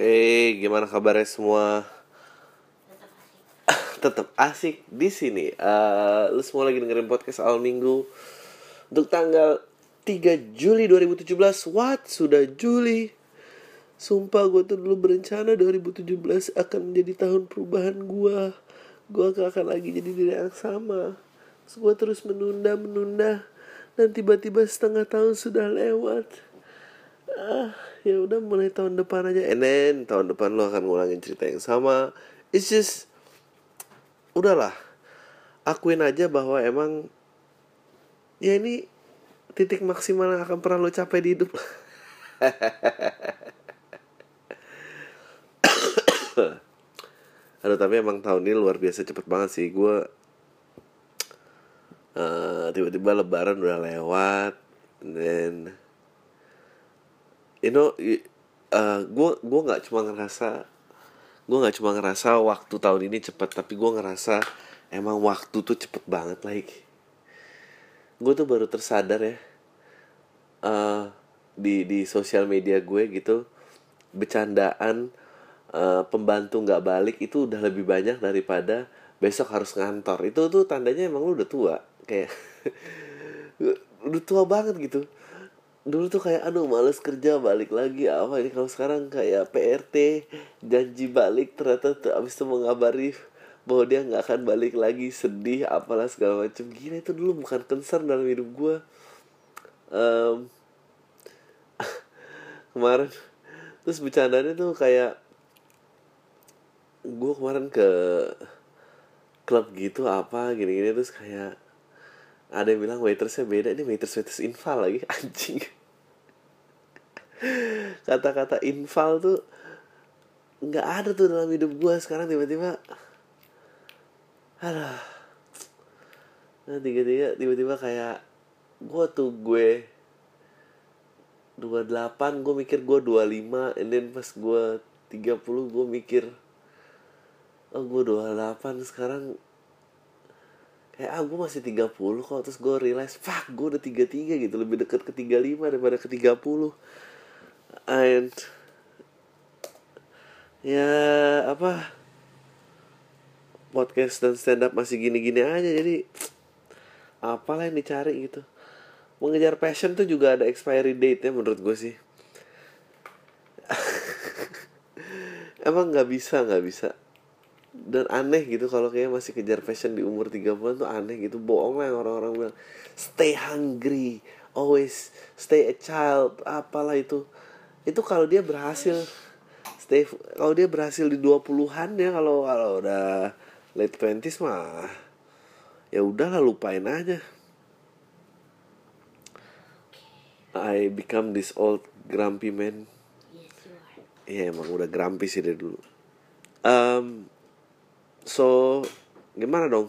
Hey, gimana kabarnya semua? Tetap asik di sini. Uh, lu semua lagi dengerin podcast awal minggu untuk tanggal 3 Juli 2017. What? Sudah Juli. Sumpah gue tuh dulu berencana 2017 akan menjadi tahun perubahan gue. Gue gak akan lagi jadi diri yang sama. Terus gue terus menunda, menunda. Dan tiba-tiba setengah tahun sudah lewat. Ah, ya udah mulai tahun depan aja. And then tahun depan lo akan ngulangin cerita yang sama. It's just udahlah. Akuin aja bahwa emang ya ini titik maksimal yang akan pernah lo capai di hidup. Aduh tapi emang tahun ini luar biasa cepet banget sih gue uh, tiba-tiba lebaran udah lewat dan you know uh, gue gue nggak cuma ngerasa gue nggak cuma ngerasa waktu tahun ini cepet tapi gue ngerasa emang waktu tuh cepet banget like. Gue tuh baru tersadar ya uh, di di sosial media gue gitu bercandaan uh, pembantu nggak balik itu udah lebih banyak daripada besok harus ngantor. Itu tuh tandanya emang lu udah tua kayak udah tua banget gitu dulu tuh kayak aduh males kerja balik lagi. Apa ini kalau sekarang? Kayak PRT janji balik ternyata tuh abis itu mengabari bahwa dia nggak akan balik lagi sedih apalah segala macam gila itu dulu bukan concern dalam hidup gue um, kemarin terus bercandanya tuh kayak gue kemarin ke klub gitu apa gini-gini terus kayak ada yang bilang waitersnya beda ini waiters waiters infal lagi anjing. Kata-kata infal tuh nggak ada tuh dalam hidup gue sekarang tiba-tiba aduh. Nah tiga-tiga tiba-tiba kayak gue tuh gue 28 gue mikir gue 25 and then pas gue 30 gue mikir oh gue 28 sekarang kayak ah gue masih 30 kok. Terus gue realize fuck gue udah 33 gitu. Lebih deket ke 35 daripada ke 30 and ya apa podcast dan stand up masih gini-gini aja. Jadi apalah yang dicari gitu. Mengejar passion tuh juga ada expiry date ya menurut gue sih. Emang nggak bisa nggak bisa dan aneh gitu kalau kayak masih kejar passion di umur 30-an tuh aneh gitu. Bohong lah orang-orang bilang. Stay hungry always stay a child apalah itu. Itu kalau dia berhasil stay kalau dia berhasil di 20-an ya kalau kalau udah late 20s mah ya udahlah lupain aja. I become this old grumpy man. Iya emang udah grumpy sih dari dulu. Um, So gimana dong?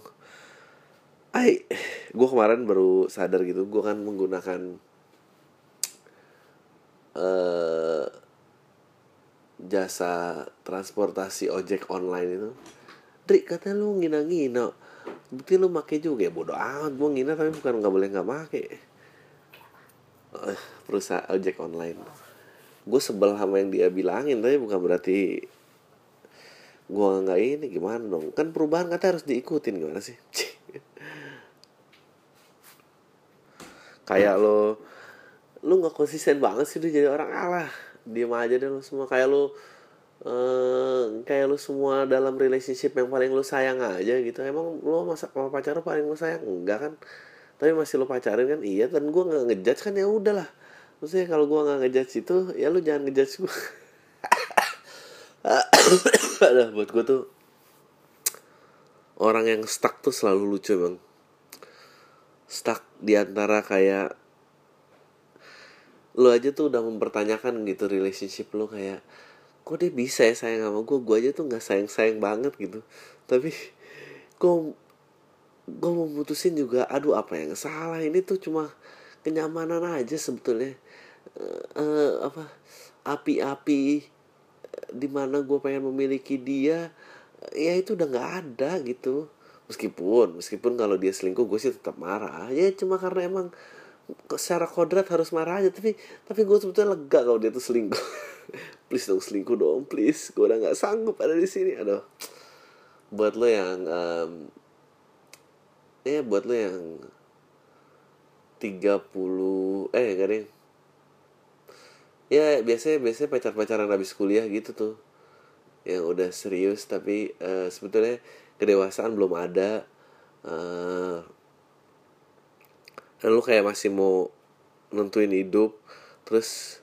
I gue kemarin baru sadar gitu gue kan menggunakan uh, jasa transportasi ojek online itu. Dri katanya lu ngina-ngina. Bukti lu make juga ya? Bodoh amat Gue ngina tapi bukan gak boleh gak make. Uh, Perusahaan ojek online. Gue sebel sama yang dia bilangin Tapi bukan berarti Gue gak ini gimana dong? Kan perubahan kata harus diikutin gimana sih? Kayak lo Lu gak konsisten banget sih Lu jadi orang Allah Diem aja deh lu semua. Kayak lu Uh, kayak lu semua dalam relationship yang paling lu sayang aja gitu. Emang lu masa sama pacar lu paling lu sayang? Enggak kan? Tapi masih lu pacarin kan? Iya dan gue nggak ngejudge kan? Ya udahlah. Maksudnya kalau gue nggak ngejudge itu ya lu jangan ngejudge gue ada buat gue tuh orang yang stuck tuh selalu lucu bang. Stuck di antara kayak lu aja tuh udah mempertanyakan gitu relationship lu kayak kok dia bisa ya sayang sama gue gue aja tuh nggak sayang sayang banget gitu. Tapi gue gue mau mutusin juga aduh apa yang salah ini tuh? Cuma kenyamanan aja sebetulnya. Uh, uh, apa api-api di mana gue pengen memiliki dia ya itu udah nggak ada gitu. Meskipun meskipun kalau dia selingkuh gue sih tetap marah. Ya cuma karena emang secara kodrat harus marah aja. Tapi tapi gue sebetulnya lega kalau dia tuh selingkuh. Please dong selingkuh dong please. Gue udah nggak sanggup ada di sini. Aduh. Buat lo yang um, ya buat lo yang 30 eh enggak deh ya biasanya biasanya pacar-pacaran habis kuliah gitu tuh. Yang udah serius tapi uh, sebetulnya kedewasaan belum ada. Uh, dan lu kayak masih mau nentuin hidup terus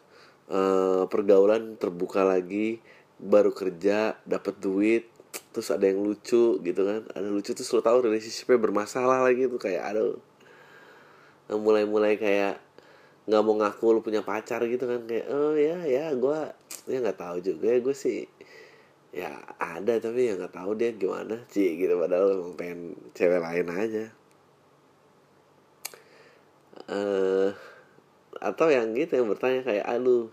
uh, pergaulan terbuka lagi baru kerja dapat duit terus ada yang lucu gitu kan. Ada lucu tuh lo tahu relationshipnya bermasalah lagi tuh kayak aduh. Mulai-mulai kayak nggak mau ngaku lu punya pacar gitu kan kayak oh ya ya gue ya nggak tahu juga ya gue sih ya ada tapi ya nggak tahu dia gimana sih gitu padahal emang pengen cewek lain aja. Uh, atau yang gitu yang bertanya kayak aduh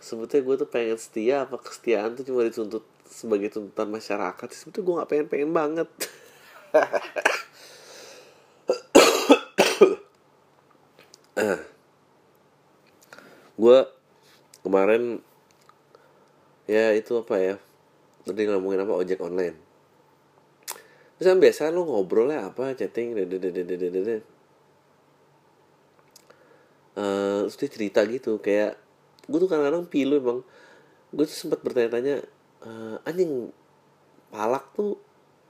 sebetulnya gue tuh pengen setia apa kesetiaan tuh cuma dituntut sebagai tuntutan masyarakat? Sebetulnya gue nggak pengen pengen banget gue kemarin ya itu apa ya tadi ngomongin apa ojek online. Terus kan biasa lu ngobrolnya apa chatting dede uh, terus dia cerita gitu kayak gue tuh kadang-kadang pilu emang. Gue tuh sempat bertanya-tanya uh, anjing palak tuh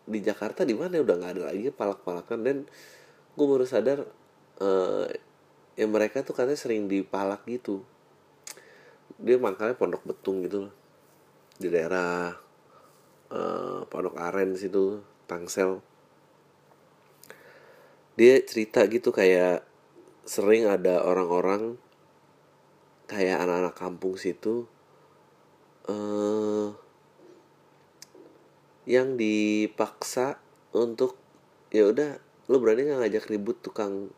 di Jakarta di mana? Udah nggak ada lagi palak-palakan. Dan gue baru sadar uh, ya mereka tuh katanya sering dipalak gitu. Dia makanya pondok betung gitu loh. Di daerah uh, Pondok Aren situ Tangsel. Dia cerita gitu kayak sering ada orang-orang kayak anak-anak kampung situ uh, yang dipaksa untuk ya udah lo berani nggak ngajak ribut tukang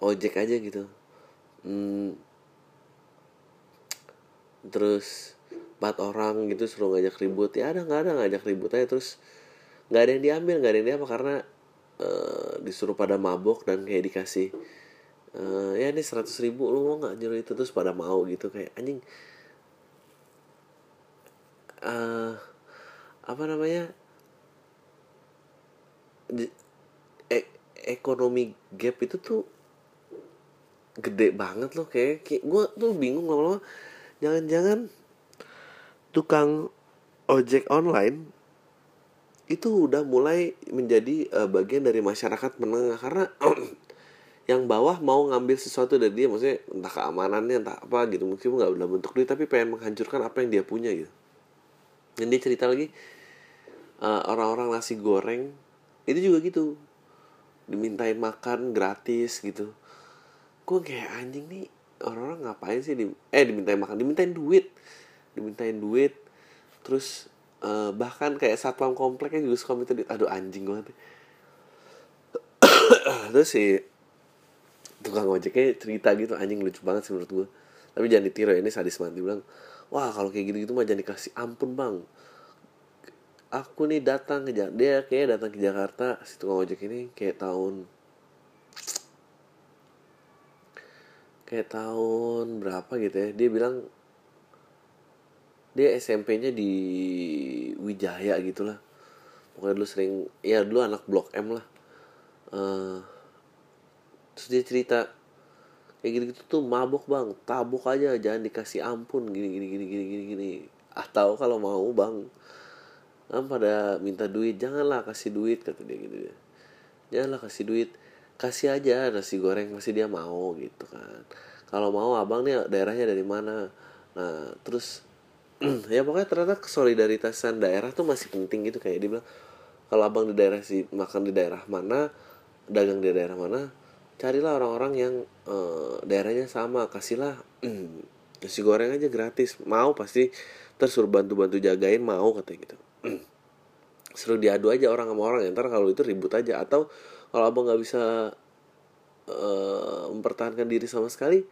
ojek aja gitu. Hmm, terus empat orang gitu suruh ngajak ribut. Ya ada nggak ada ngajak ribut aja. Terus nggak ada yang diambil nggak ada yang diapa karena uh, disuruh pada mabok dan kayak dikasih uh, ya ini seratus ribu lu mau nggak nyuruh itu? Terus pada mau gitu kayak anjing. Uh, apa namanya? E ekonomi gap itu tuh gede banget loh kayak, kayak gue tuh bingung lama-lama jangan-jangan tukang ojek online itu udah mulai menjadi uh, bagian dari masyarakat menengah. Karena yang bawah mau ngambil sesuatu dari dia maksudnya entah keamanannya entah apa gitu mungkin nggak dalam bentuk duit tapi pengen menghancurkan apa yang dia punya gitu. Dan cerita lagi uh, orang-orang nasi goreng itu juga gitu dimintain makan gratis gitu gue kayak anjing nih orang-orang ngapain sih di eh dimintain makan dimintain duit. Dimintain duit. Terus uh, bahkan kayak satpam kompleknya juga suka minta duit. Aduh anjing banget terus si tukang ojeknya cerita gitu anjing lucu banget sih menurut gue tapi jangan ditiru ini sadis banget. Dia bilang wah kalau kayak gitu gitu mah jangan dikasih ampun bang. Aku nih datang ke dia kayak datang ke Jakarta si tukang ojek ini kayak tahun kayak tahun berapa gitu ya dia bilang dia SMP-nya di Wijaya gitulah. Pokoknya dulu sering ya dulu anak blok M lah. Uh, terus dia cerita kayak gitu gitu tuh mabok bang tabuk aja jangan dikasih ampun gini gini gini gini gini gini. Atau kalau mau bang kan pada minta duit janganlah kasih duit kata dia gitu ya. Janganlah kasih duit kasih aja nasi goreng masih dia mau gitu kan. Kalau mau abang nih daerahnya dari mana? Nah terus ya pokoknya ternyata kesolidaritasan daerah tuh masih penting gitu kayak dia bilang kalau abang di daerah si makan di daerah mana dagang di daerah mana carilah orang-orang yang uh, daerahnya sama kasihlah nasi goreng aja gratis. Mau pasti terus suruh bantu-bantu jagain mau katanya gitu. Seru diadu aja orang sama orang ya ntar kalau itu ribut aja. Atau kalau abang nggak bisa uh, mempertahankan diri sama sekali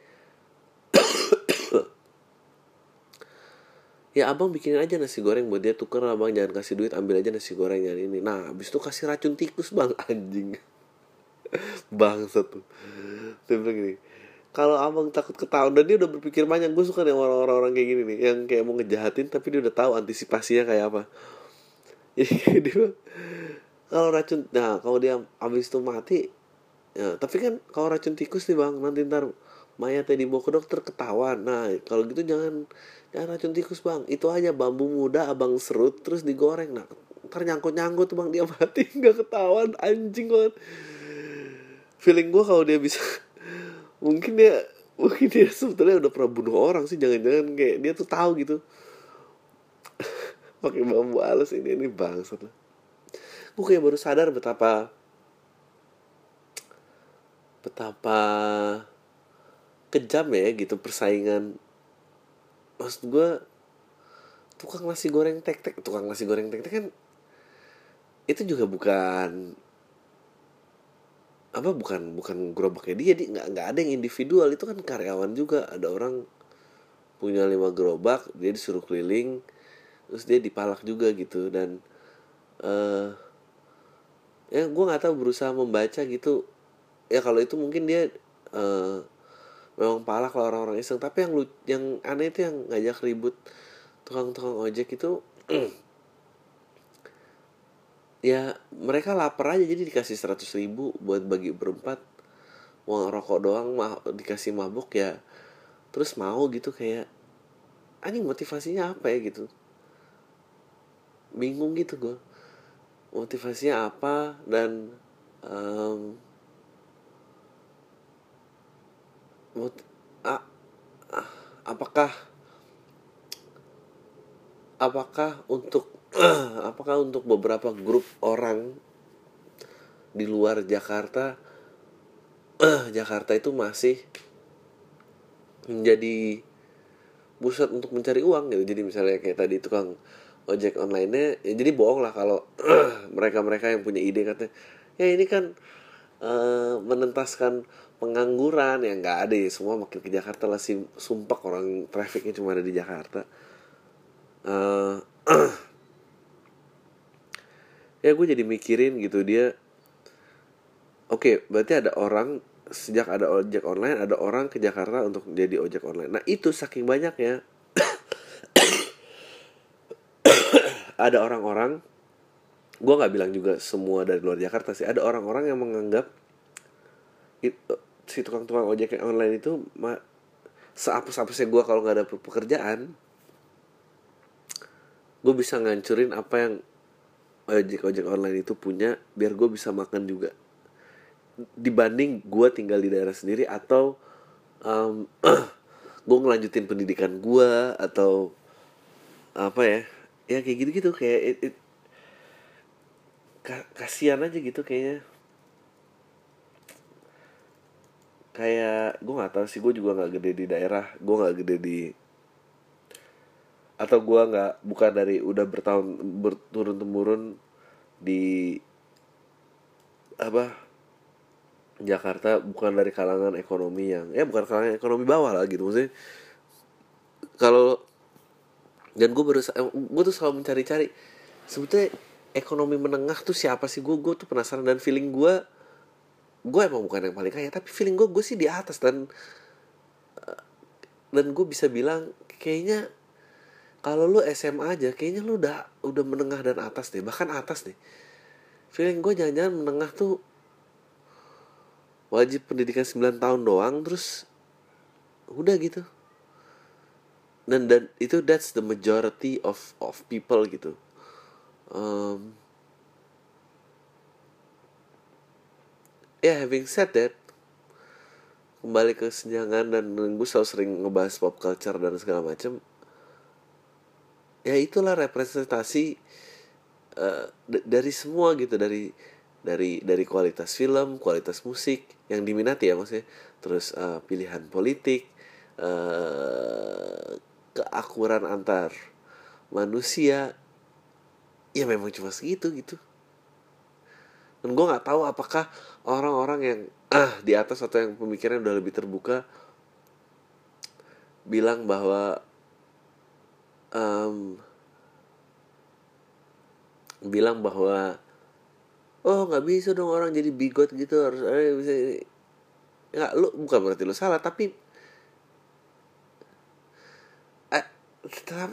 ya abang bikinin aja nasi goreng buat dia tuker abang jangan kasih duit ambil aja nasi goreng yang ini. Nah habis itu kasih racun tikus bang. Anjing. Bang satu dia bilang gini kalau abang takut ketahuan dan dia udah berpikir banyak gue suka nih orang-orang kayak gini nih yang kayak mau ngejahatin tapi dia udah tahu antisipasinya kayak apa. Jadi dia kalau racun nah kalau dia habis itu mati ya tapi kan kalau racun tikus nih bang nanti ntar mayatnya dibawa ke dokter ketahuan. Nah kalau gitu jangan jangan racun tikus bang. Itu aja bambu muda abang serut terus digoreng. Nah ntar nyangkut nyangkut bang dia mati nggak ketahuan anjing banget feeling gue kalau dia bisa mungkin dia mungkin dia sebetulnya udah pernah bunuh orang sih jangan-jangan kayak dia tuh tahu gitu. Pakai bambu halus ini ini bangsat gue kayak baru sadar betapa betapa kejam ya gitu persaingan. Maksud gue tukang nasi goreng tek tek tukang nasi goreng tek tek kan itu juga bukan apa bukan bukan gerobaknya dia dia nggak nggak ada yang individual. Itu kan karyawan juga. Ada orang punya lima gerobak dia disuruh keliling terus dia dipalak juga gitu. Dan uh, ya gue nggak tahu berusaha membaca gitu. Ya kalau itu mungkin dia uh, memang palak lah orang-orang iseng. Tapi yang lu yang aneh itu yang ngajak ribut tukang-tukang ojek itu ya mereka lapar aja. Jadi dikasih seratus ribu buat bagi berempat. Uang rokok doang mah dikasih mabuk ya. Terus mau gitu kayak anjing motivasinya apa ya? gitu. Bingung gitu gue motivasinya apa dan um, mot a, a, apakah apakah untuk apakah untuk beberapa grup orang di luar Jakarta Jakarta itu masih menjadi pusat untuk mencari uang gitu. Jadi misalnya kayak tadi tukang ojek online-nya ya jadi bohong lah kalau mereka-mereka yang punya ide katanya ya ini kan uh, menentaskan pengangguran. Yang nggak ada ya semua makin ke Jakarta lah sih sumpah orang trafficnya cuma ada di Jakarta. Uh, ya gue jadi mikirin gitu dia oke okay, berarti ada orang sejak ada ojek online ada orang ke Jakarta untuk jadi ojek online. Nah itu saking banyaknya ada orang-orang gue nggak bilang juga semua dari luar Jakarta sih ada orang-orang yang menganggap si tukang-tukang ojek yang online itu ma, seapes-apesnya gue kalau nggak ada pekerjaan gue bisa ngancurin apa yang ojek ojek online itu punya biar gue bisa makan juga. Dibanding gue tinggal di daerah sendiri atau um, gue ngelanjutin pendidikan gue atau apa ya ya kayak gitu gitu kayak it, it, kasihan aja gitu kayaknya. Kayak gue nggak tahu sih gue juga nggak gede di daerah gue nggak gede di atau gue nggak bukan dari udah bertahun berturun temurun di apa Jakarta bukan dari kalangan ekonomi yang ya bukan kalangan ekonomi bawah lah gitu maksudnya. Kalau dan gue baru eh, gue tuh selalu mencari-cari sebetulnya ekonomi menengah tuh siapa sih? Gue gue tuh penasaran dan feeling gue gue emang bukan yang paling kaya tapi feeling gue gue sih di atas dan eh, dan gue bisa bilang kayaknya kalau lu SMA aja kayaknya lu udah udah menengah dan atas deh bahkan atas deh. Feeling gue jangan-jangan menengah tuh wajib pendidikan 9 tahun doang terus udah gitu dan dan itu that's the majority of of people gitu. Um, ya yeah, having said that kembali ke senjangan dan gue selalu sering ngebahas pop culture dan segala macam ya itulah representasi uh, dari semua gitu dari dari dari kualitas film kualitas musik yang diminati ya maksudnya. Terus uh, pilihan politik uh, keakuran antar manusia ya memang cuma segitu gitu. Dan gue nggak tahu apakah orang-orang yang ah di atas atau yang pemikirannya udah lebih terbuka bilang bahwa um, bilang bahwa oh nggak bisa dong orang jadi bigot gitu harus ada bisa nggak lu bukan berarti lu salah tapi eh, ta-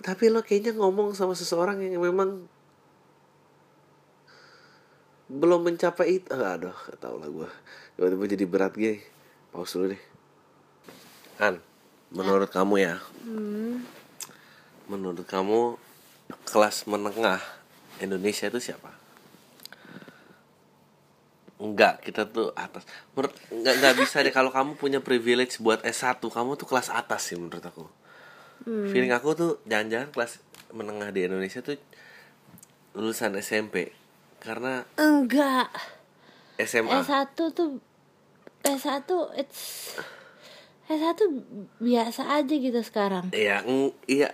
tapi lo kayaknya ngomong sama seseorang yang memang belum mencapai itu. Ah, aduh gak tau lah gue tiba-tiba jadi berat gini. Pause dulu deh. An menurut kamu ya? Menurut kamu kelas menengah Indonesia itu siapa? Enggak, kita tuh atas. Menurut enggak enggak bisa deh kalau kamu punya privilege buat S1, kamu tuh kelas atas sih menurut aku. Feeling aku tuh jangan-jangan kelas menengah di Indonesia tuh lulusan SMP. Karena Enggak. SMA S1 tuh S1 it's S1 biasa aja gitu sekarang. Iya, iya.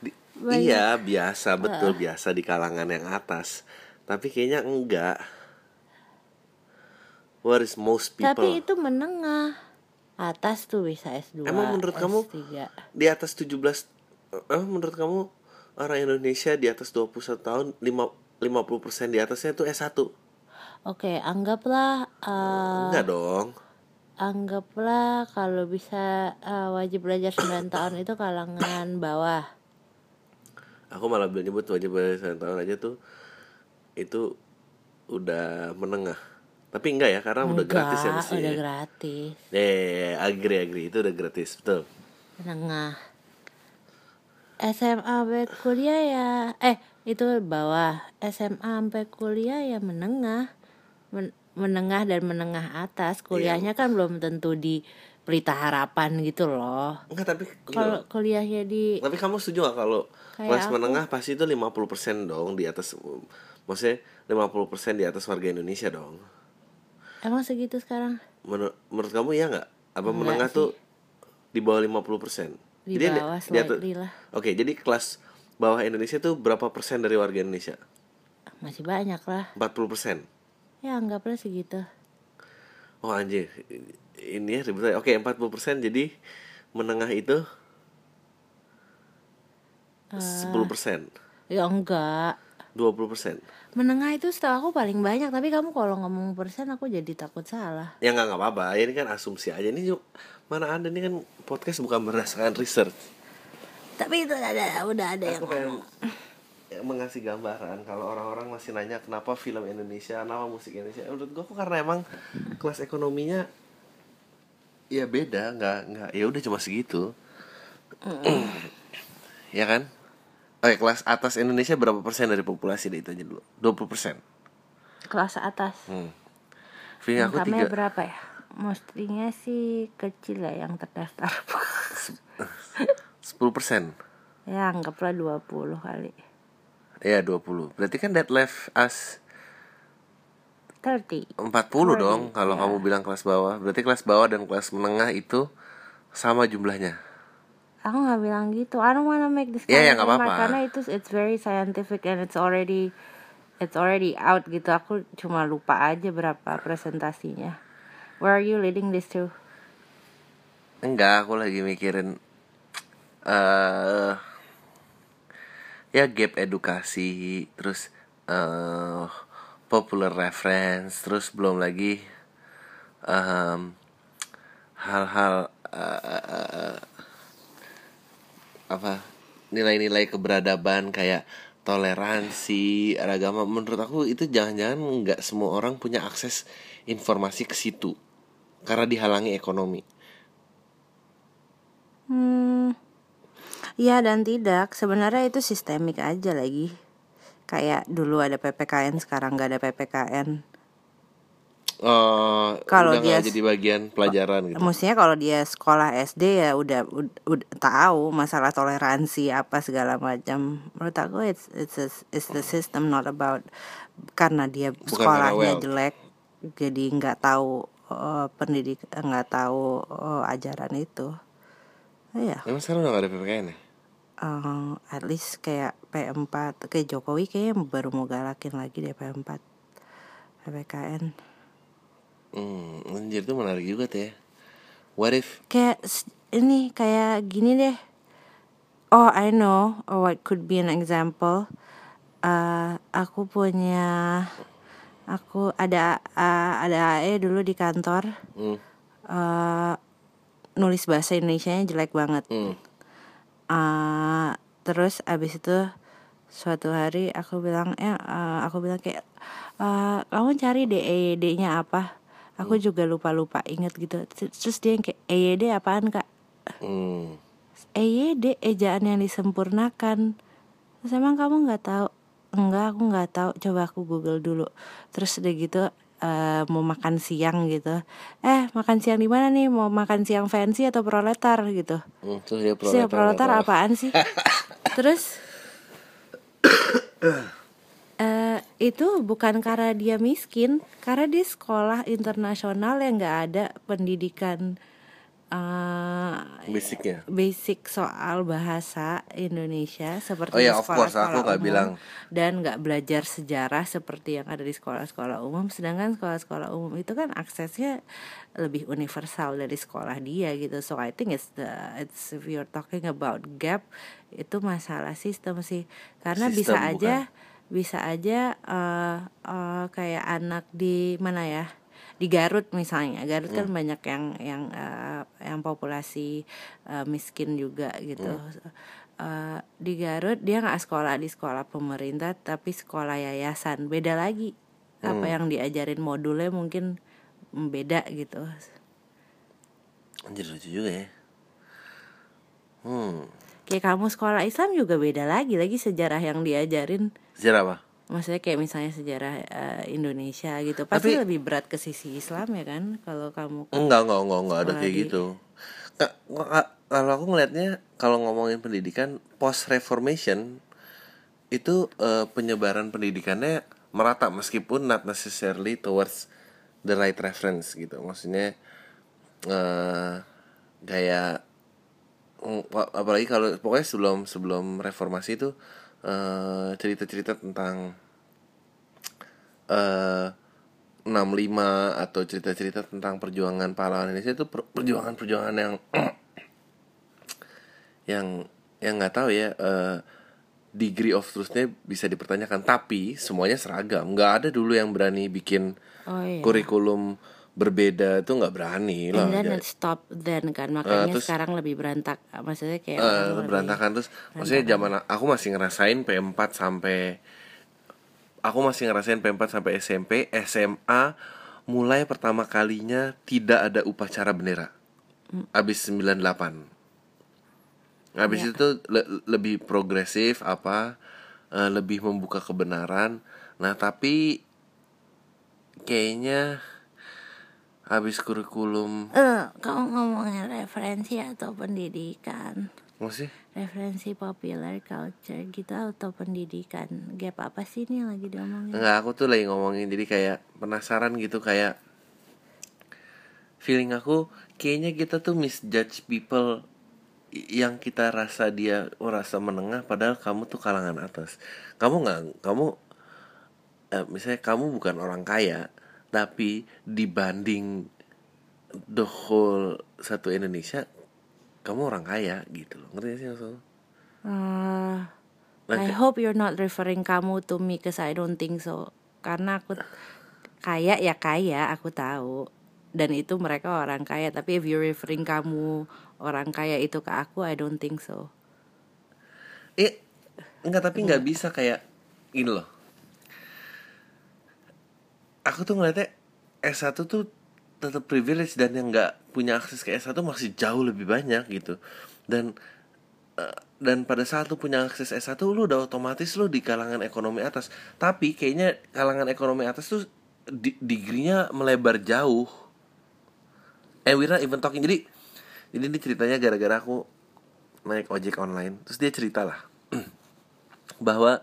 Di- Banyak. iya, biasa, betul biasa di kalangan yang atas. Tapi kayaknya enggak. What is most people? Tapi itu menengah. Atas tuh bisa S2. Emang menurut kamu S3. di atas 17 eh menurut kamu orang Indonesia di atas 21 tahun 5 50% di atasnya itu S1. Oke, anggaplah eh, Enggak dong. anggaplah kalau bisa eh, wajib belajar 9 tahun itu kalangan bawah. Aku malah nyebut wajib belajar 9 tahun aja tuh itu udah menengah. Tapi enggak ya karena udah gratis ya Enggak, mestinya. udah gratis. Eh, agree agree itu udah gratis, betul. Menengah. SMA sampai kuliah ya eh itu bawah. SMA sampai kuliah ya menengah. Men- menengah dan menengah atas. Iya. Kuliahnya kan belum tentu di Pelita Harapan gitu loh. Enggak tapi Kalau kuliahnya di tapi kamu setuju gak kalau kelas aku. menengah pasti itu 50% dong di atas maksudnya 50% di atas warga Indonesia dong. Emang segitu sekarang? Menur- menurut kamu ya nggak? Apa Enggak menengah sih. tuh di bawah 50%? Di Jadi bawah di atas- lah. Oke, jadi kelas bawah Indonesia tuh berapa persen dari warga Indonesia? Masih banyak lah. 40 persen. Ya anggaplah segitu. Oh anjir, ini ya ribet. Oke, 40 persen jadi menengah itu 10 persen, Ya enggak. 20 persen. Menengah itu setahu aku paling banyak Tapi kamu kalau ngomong persen aku jadi takut salah Ya nggak nggak apa-apa, ini kan asumsi aja. Ini ju- mana ada ini kan podcast bukan berdasarkan research. Tapi itu ada udah ada yang Aku pengen ya, mengasih gambaran kalau orang-orang masih nanya kenapa film Indonesia, kenapa musik Indonesia. Menurut gua kok karena emang kelas ekonominya ya beda, nggak nggak ya udah cuma segitu. ya kan? Oke, kelas atas Indonesia berapa persen dari populasi deh itu aja dulu? 20 persen. kelas atas Hmm. Feeling aku tiga, berapa ya? Mestinya sih kecil ya yang terdaftar 10 persen. Ya anggaplah 20 kali Ya 20 Berarti kan that left us 30 40 dong Kalau kamu bilang kelas bawah Berarti kelas bawah dan kelas menengah itu Sama jumlahnya Aku nggak bilang gitu I don't wanna make this of nggak remark, apa-apa. Karena itu it's very scientific and it's already It's already out gitu Aku cuma lupa aja berapa presentasinya Where are you leading this to? Enggak aku lagi mikirin eh Ya gap edukasi Terus eh Popular reference Terus belum lagi em, Hal-hal eh, eh, eh, Apa Nilai-nilai keberadaban kayak toleransi, agama menurut aku itu jangan-jangan nggak semua orang punya akses informasi ke situ karena dihalangi ekonomi. Hmm, ya dan tidak. Sebenarnya itu sistemik aja lagi. Kayak dulu ada PPKN, sekarang nggak ada PPKN. Eh, Kalau dia jadi bagian pelajaran gitu. Maksudnya kalau dia sekolah SD ya udah udah, udah tahu masalah toleransi apa segala macam. Menurut aku it's it's a- it's the system not about karena dia Bukan sekolahnya karena wealth. jelek jadi nggak tahu eh, pendidik nggak tahu eh, ajaran itu. Iya. Emang sekarang udah gak ada PPKN ya? eh, at least kayak P4 kayak Jokowi kayaknya baru mau galakin lagi deh P4 PPKN Hmm, anjir itu menarik juga tuh ya. What if kayak ini kayak gini deh oh I know or what could be an example Eh, aku punya aku ada eh, ada AE dulu di kantor hmm, eh, nulis bahasa Indonesia-nya jelek banget. Hmm. Eh, terus abis itu suatu hari aku bilang eh, aku bilang kayak eh, kamu cari deh EYD-nya apa aku juga lupa lupa inget gitu terus dia yang kayak EYD apaan kak? Hmm. EYD ejaan yang disempurnakan. Terus emang kamu nggak tahu? Enggak aku nggak tahu. Coba aku google dulu. Terus udah gitu eh, mau makan siang gitu. Eh makan siang di mana nih? Mau makan siang fancy atau proletar? gitu. Hmm, terus dia Terus proletar, proletar nggak tahu. apaan sih? Terus eh itu bukan karena dia miskin, karena dia sekolah internasional yang nggak ada pendidikan eh Basicnya. basic soal bahasa Indonesia seperti Oh ya, of course, sekolah-sekolah aku umum, bilang. dan nggak belajar sejarah seperti yang ada di sekolah-sekolah umum sedangkan sekolah-sekolah umum itu kan aksesnya lebih universal dari sekolah dia gitu so I think it's the it's if you're talking about gap itu masalah sistem sih karena bisa Sistem, aja bisa aja eh eh, kayak anak di mana ya di Garut misalnya. Garut kan banyak yang yang eh, yang populasi eh, miskin juga gitu. Eh, di Garut dia nggak sekolah di sekolah pemerintah tapi sekolah yayasan. Beda lagi. Apa yang diajarin modulnya mungkin beda gitu. Anjir lucu juga ya. Hmm. kayak kamu sekolah Islam juga beda lagi. Lagi sejarah yang diajarin Sejarah apa? maksudnya kayak misalnya sejarah eh, Indonesia gitu pasti Tapi- lebih berat ke sisi Islam ya kan kalau kamu Enggak, enggak, enggak, enggak ada kayak gitu. Ka- ka- Kalau aku ngelihatnya kalau ngomongin pendidikan post reformation itu eh, penyebaran pendidikannya merata meskipun not necessarily towards the right reference gitu. Maksudnya eh kayak mm, pa- apalagi kalau pokoknya sebelum sebelum reformasi itu eh, cerita-cerita tentang eh 65 atau cerita-cerita tentang perjuangan pahlawan Indonesia itu per- perjuangan-perjuangan yang yang yang nggak tahu ya eh, degree of truthnya bisa dipertanyakan. Tapi semuanya seragam. Nggak ada dulu yang berani bikin oh iya. kurikulum berbeda itu nggak berani lah And then stop then kan makanya terus- sekarang lebih berantak maksudnya kayak Eh, lebih- berantakan. Terus maksudnya zaman aku masih ngerasain P4 sampai aku masih ngerasain P4 sampai SMP SMA mulai pertama kalinya tidak ada upacara bendera. Abis 98 habis Ya. itu le- lebih progresif apa eh, lebih membuka kebenaran. Nah tapi kayaknya habis kurikulum. Eh, kamu ngomongin referensi atau pendidikan? Maksudnya referensi popular culture gitu atau pendidikan? Gap apa sih ini lagi diomongin? Enggak, aku tuh lagi ngomongin jadi kayak penasaran gitu kayak feeling aku kayaknya kita tuh misjudge people yang kita rasa dia merasa menengah padahal kamu tuh kalangan atas. Kamu nggak kamu eh, misalnya kamu bukan orang kaya tapi dibanding the whole satu Indonesia kamu orang kaya gitu loh. Ngerti sih maksudnya? Nah, I hope you're not referring kamu to me cause I don't think so karena aku kaya ya kaya aku tahu dan itu mereka orang kaya tapi if you're referring kamu orang kaya itu ke aku I don't think so Eh, enggak tapi nggak bisa kayak gini loh. Aku tuh ngeliatnya S1 tuh tetap privilege dan yang nggak punya akses ke S1 masih jauh lebih banyak gitu. Dan eh, dan pada saat lu punya akses S1 lu udah otomatis lu di kalangan ekonomi atas. Tapi kayaknya kalangan ekonomi atas tuh di, degree-nya melebar jauh. And we're even talking jadi jadi ini ceritanya gara-gara aku naik ojek online terus dia cerita lah bahwa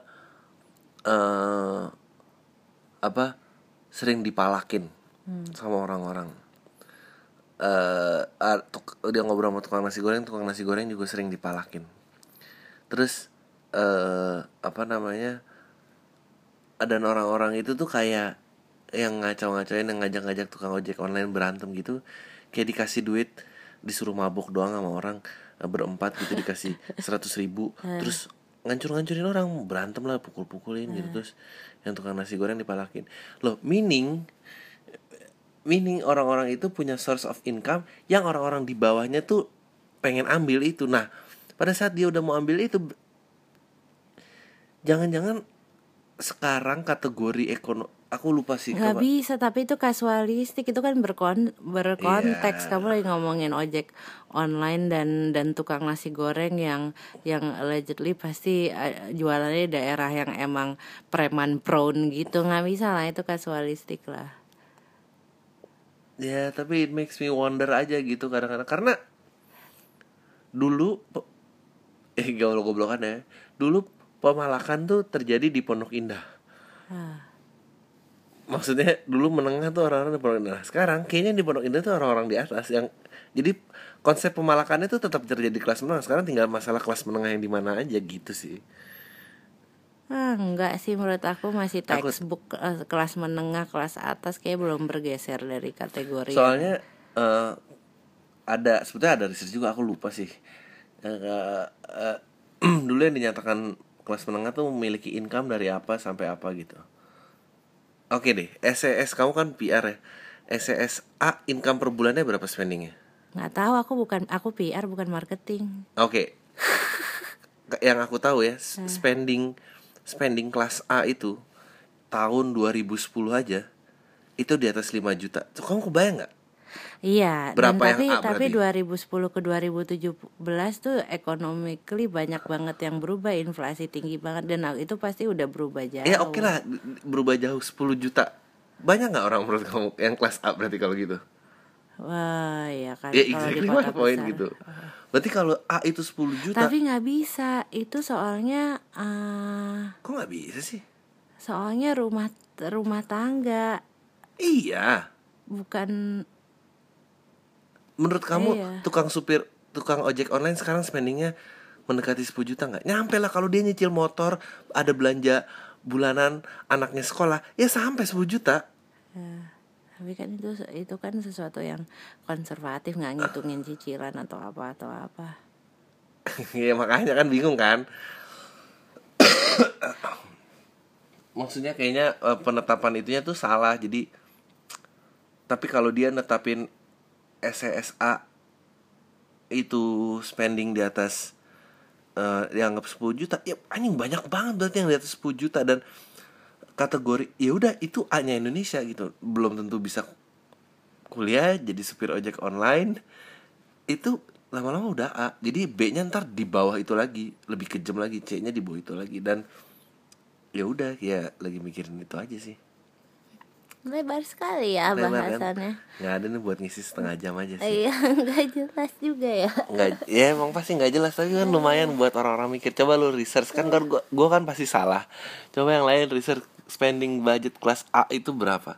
eh apa sering dipalakin sama orang-orang. Eh ah, tuk- dia ngobrol sama tukang nasi goreng tukang nasi goreng juga sering dipalakin. Terus eh apa namanya dan orang-orang itu tuh kayak yang ngacau-ngacain yang ngajak-ngajak tukang ojek online berantem gitu kayak dikasih duit disuruh mabuk doang sama orang eh, berempat gitu dikasih seratus ribu. Terus ngancur-ngancurin orang berantem lah pukul-pukulin gitu terus yang tukang nasi goreng dipalakin. Loh meaning meaning orang-orang itu punya source of income yang orang-orang di bawahnya tuh pengen ambil itu. Nah pada saat dia udah mau ambil itu jangan-jangan sekarang kategori ekonomi aku lupa sih nggak kapan- bisa tapi itu kasualistik. Itu kan berkon berkonteks. Iya. kamu lagi ngomongin ojek online dan dan tukang nasi goreng yang yang allegedly pasti eh, jualannya di daerah yang emang preman prone gitu. Nggak bisa lah itu kasualistik lah. Ya tapi it makes me wonder aja gitu kadang-kadang. Karena Dulu Eh gaul goblokan ya. Dulu pemalakan tuh terjadi di Pondok Indah. Ah. Maksudnya dulu menengah tuh orang-orang di Pondok Indah. Sekarang kayaknya di Pondok Indah tuh orang-orang di atas yang Jadi konsep pemalakannya tuh tetap terjadi di kelas menengah. Sekarang tinggal masalah kelas menengah yang di mana aja gitu sih. Ah enggak sih. Menurut aku masih Aku- textbook eh, kelas menengah kelas atas kayak belum bergeser dari kategori Soalnya eh, ada sebetulnya ada riset juga aku lupa sih. Eh, eh, dulu yang dinyatakan kelas menengah tuh memiliki income dari apa sampai apa gitu. Oke deh, SES kamu kan PR ya. SES A income per bulannya berapa spendingnya? nggak tahu aku bukan aku PR bukan marketing Oke. yang aku tahu ya, s- spending spending kelas A itu tahun 2010 aja itu di atas 5 juta. Tuh kamu kebayang nggak? Iya, Berapa dan yang tapi A tapi berarti? 2010 ke 2017 tuh economically banyak banget yang berubah, inflasi tinggi banget dan itu pasti udah berubah jauh. Ya oke lah berubah jauh 10 juta. Banyak nggak orang menurut kamu yang kelas A berarti kalau gitu? Wah, ya kan Ya exactly my point besar. gitu. Berarti kalau A itu 10 juta, Tapi nggak bisa, itu soalnya eh kok nggak bisa sih? soalnya rumah rumah tangga Iya. bukan Menurut kamu Iya. tukang supir, tukang ojek online sekarang spendingnya mendekati 10 juta nggak? Nyampe lah kalau dia nyicil motor, ada belanja bulanan anaknya sekolah, ya sampai 10 juta. ya, tapi kan itu itu kan sesuatu yang konservatif nggak ngitungin cicilan atau apa atau apa. ya makanya kan bingung kan maksudnya kayaknya eh, penetapan itunya tuh salah jadi tapi kalau dia netapin SESA itu spending di atas eh dianggap 10 juta ya anjing banyak banget berarti yang di atas 10 juta dan kategori ya udah itu A-nya Indonesia gitu. Belum tentu bisa kuliah jadi supir ojek online itu lama-lama udah A. Jadi B-nya ntar di bawah itu lagi lebih kejam lagi C-nya di bawah itu lagi. Dan ya udah ya lagi mikirin itu aja sih Lebar sekali ya Lebar kan? bahasannya. nggak ada nih buat ngisi setengah jam aja sih Iya, nggak jelas juga ya. nggak ya emang pasti nggak jelas tapi kan lumayan buat orang-orang mikir coba lu research kan kan gua, gua kan pasti salah coba yang lain research spending budget kelas A itu berapa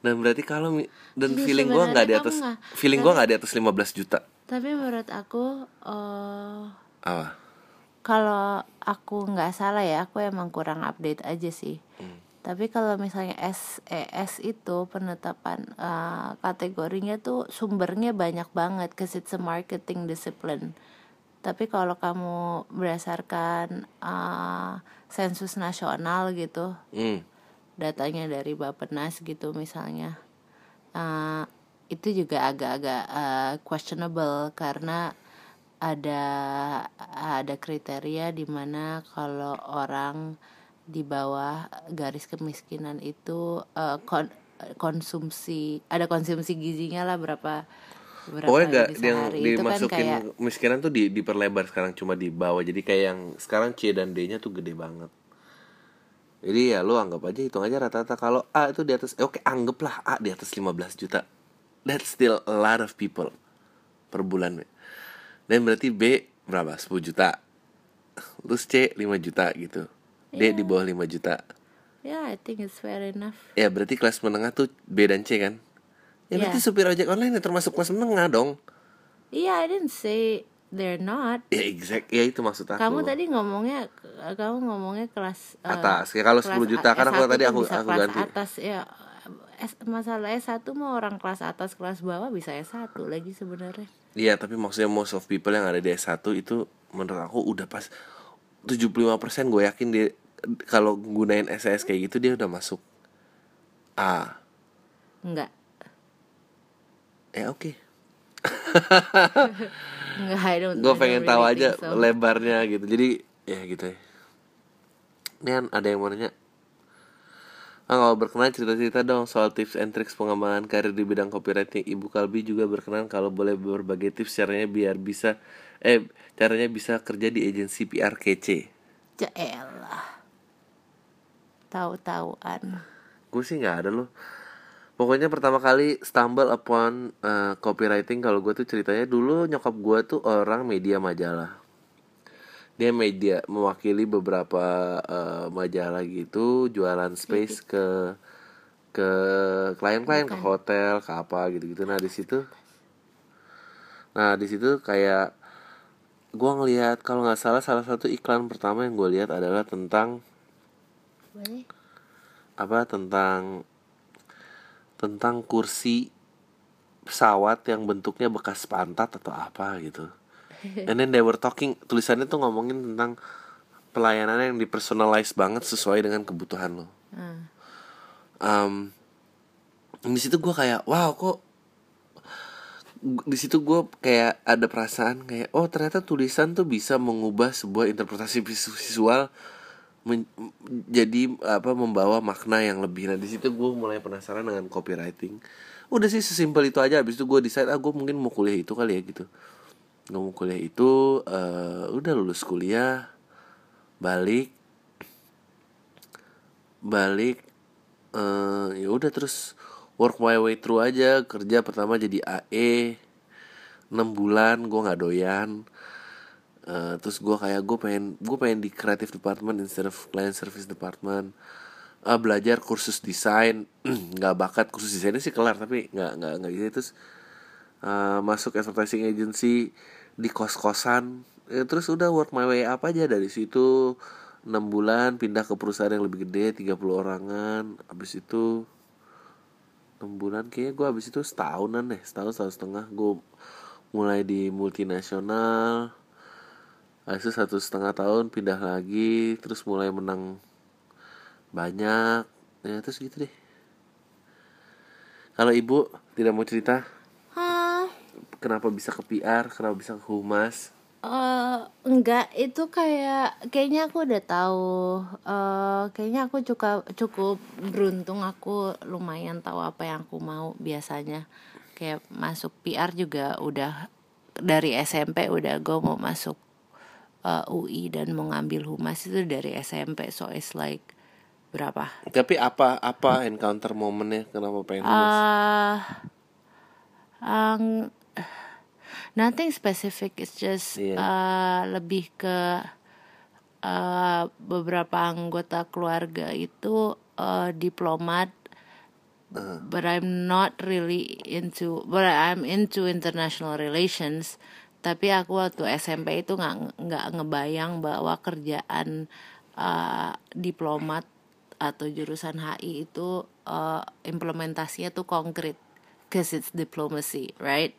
dan berarti kalau dan Jadi feeling gua nggak di atas nggak- feeling gua nggak di atas 15 juta Tapi menurut aku, eh apa kalau aku nggak salah ya, aku emang kurang update aja sih. Hmm. Tapi kalau misalnya SES itu penetapan eh, kategorinya tuh sumbernya banyak banget, cause it's a marketing discipline. Tapi kalau kamu berdasarkan eh, sensus nasional gitu, hmm. datanya dari Bappenas gitu misalnya eh, itu juga agak-agak eh, questionable karena ada ada kriteria di mana kalau orang di bawah garis kemiskinan itu eh, kon- konsumsi ada konsumsi gizinya lah berapa berapa Pokoknya gak yang itu kan dimasukin kayak kemiskinan tuh di, diperlebar sekarang cuma di bawah. Jadi kayak yang sekarang C dan D nya tuh gede banget. Jadi ya lu anggap aja hitung aja rata-rata. Kalau A itu di atas eh, oke anggaplah A di atas 15 juta. That's still a lot of people per bulan. Dan berarti B berapa? 10 juta. Terus C 5 juta gitu D di bawah 5 juta. Ya I think it's fair enough. Ya berarti kelas menengah tuh B dan C kan? Ya berarti Iya. supir ojek online ya termasuk kelas menengah dong. Iya I didn't say they're not. Ya exact. Ya itu maksud aku. Kamu tadi ngomongnya kamu ngomongnya kelas eh, Atas. Ya, kalau 10 kelas juta, A- karena S1 tadi aku- aku kelas ganti. atas ya. S, masalah S1 mah orang kelas atas kelas bawah bisa S1 lagi sebenarnya. Iya tapi maksudnya most of people yang ada di S1 itu menurut aku udah pas 75% gue yakin dia kalau gunain SES kayak gitu dia udah masuk A. Enggak. Ya oke. I gue pengen tahu really aja so. lebarnya gitu. Jadi ya gitu ya. Ini kan ada yang mau nanya. Ah, kalau berkenan cerita-cerita dong soal tips and tricks pengembangan karir di bidang copywriting. Ibu Kalbi juga berkenan kalau boleh berbagai tips caranya biar bisa eh caranya bisa kerja di agensi PR kece. Jaelah. Tahu-tahuan. Gue sih nggak ada loh. Pokoknya pertama kali stumble upon eh, copywriting kalau gue tuh ceritanya dulu nyokap gue tuh orang media majalah. Dia media mewakili beberapa eh, majalah gitu, jualan space ke ke klien-klien ke hotel, ke apa gitu-gitu. Nah, di situ Nah, di situ kayak gua ngelihat kalau nggak salah salah satu iklan pertama yang gue lihat adalah tentang Boleh? apa tentang tentang kursi pesawat yang bentuknya bekas pantat atau apa gitu. And then they were talking tulisannya tuh ngomongin tentang pelayanan yang dipersonalize banget sesuai dengan kebutuhan lo. Hmm. Um, di situ gue kayak wow kok di situ gue kayak ada perasaan kayak oh ternyata tulisan tuh bisa mengubah sebuah interpretasi visu- visual men- jadi apa membawa makna yang lebih. Nah di situ gue mulai penasaran dengan copywriting. Udah sih sesimpel itu aja. Habis itu gue decide ah gue mungkin mau kuliah itu kali ya gitu. Gue mau kuliah itu eh, udah lulus kuliah balik balik eh ya udah terus work my way through aja. Kerja pertama jadi AE 6 bulan gue nggak doyan Eh, terus gue kayak gue pengen gue pengen di creative department instead of client service department. Ah, belajar kursus desain. Nggak bakat kursus desainnya sih kelar tapi nggak nggak nggak gitu. Terus eh, masuk advertising agency di kos kosan terus udah work my way up aja dari situ. Enam bulan pindah ke perusahaan yang lebih gede 30 orangan. Habis itu enam bulan kayaknya gue habis itu setahunan deh setahun setahun setengah. Gue mulai di multinasional itu satu setengah tahun pindah lagi terus mulai menang banyak. Ya terus gitu deh. Kalau ibu tidak mau cerita? Hah? kenapa bisa ke PR kenapa bisa ke humas? Eh, enggak. Itu kayak kayaknya aku udah tahu. Eh kayaknya aku cukup cukup beruntung. Aku lumayan tahu apa yang aku mau biasanya. Kayak masuk PR juga udah dari SMP udah gue mau masuk eh, UI dan mau ngambil humas itu dari SMP so it's like berapa tapi apa apa encounter momennya kenapa pengen humas Uh, um, nothing specific. It's just Iya. uh, lebih ke uh, beberapa anggota keluarga itu uh, diplomat. But I'm not really into, but I'm into international relations. Tapi aku waktu SMP itu nggak nggak ngebayang bahwa kerjaan uh, diplomat atau jurusan HI itu uh, implementasinya tuh konkret, cause it's diplomacy, right?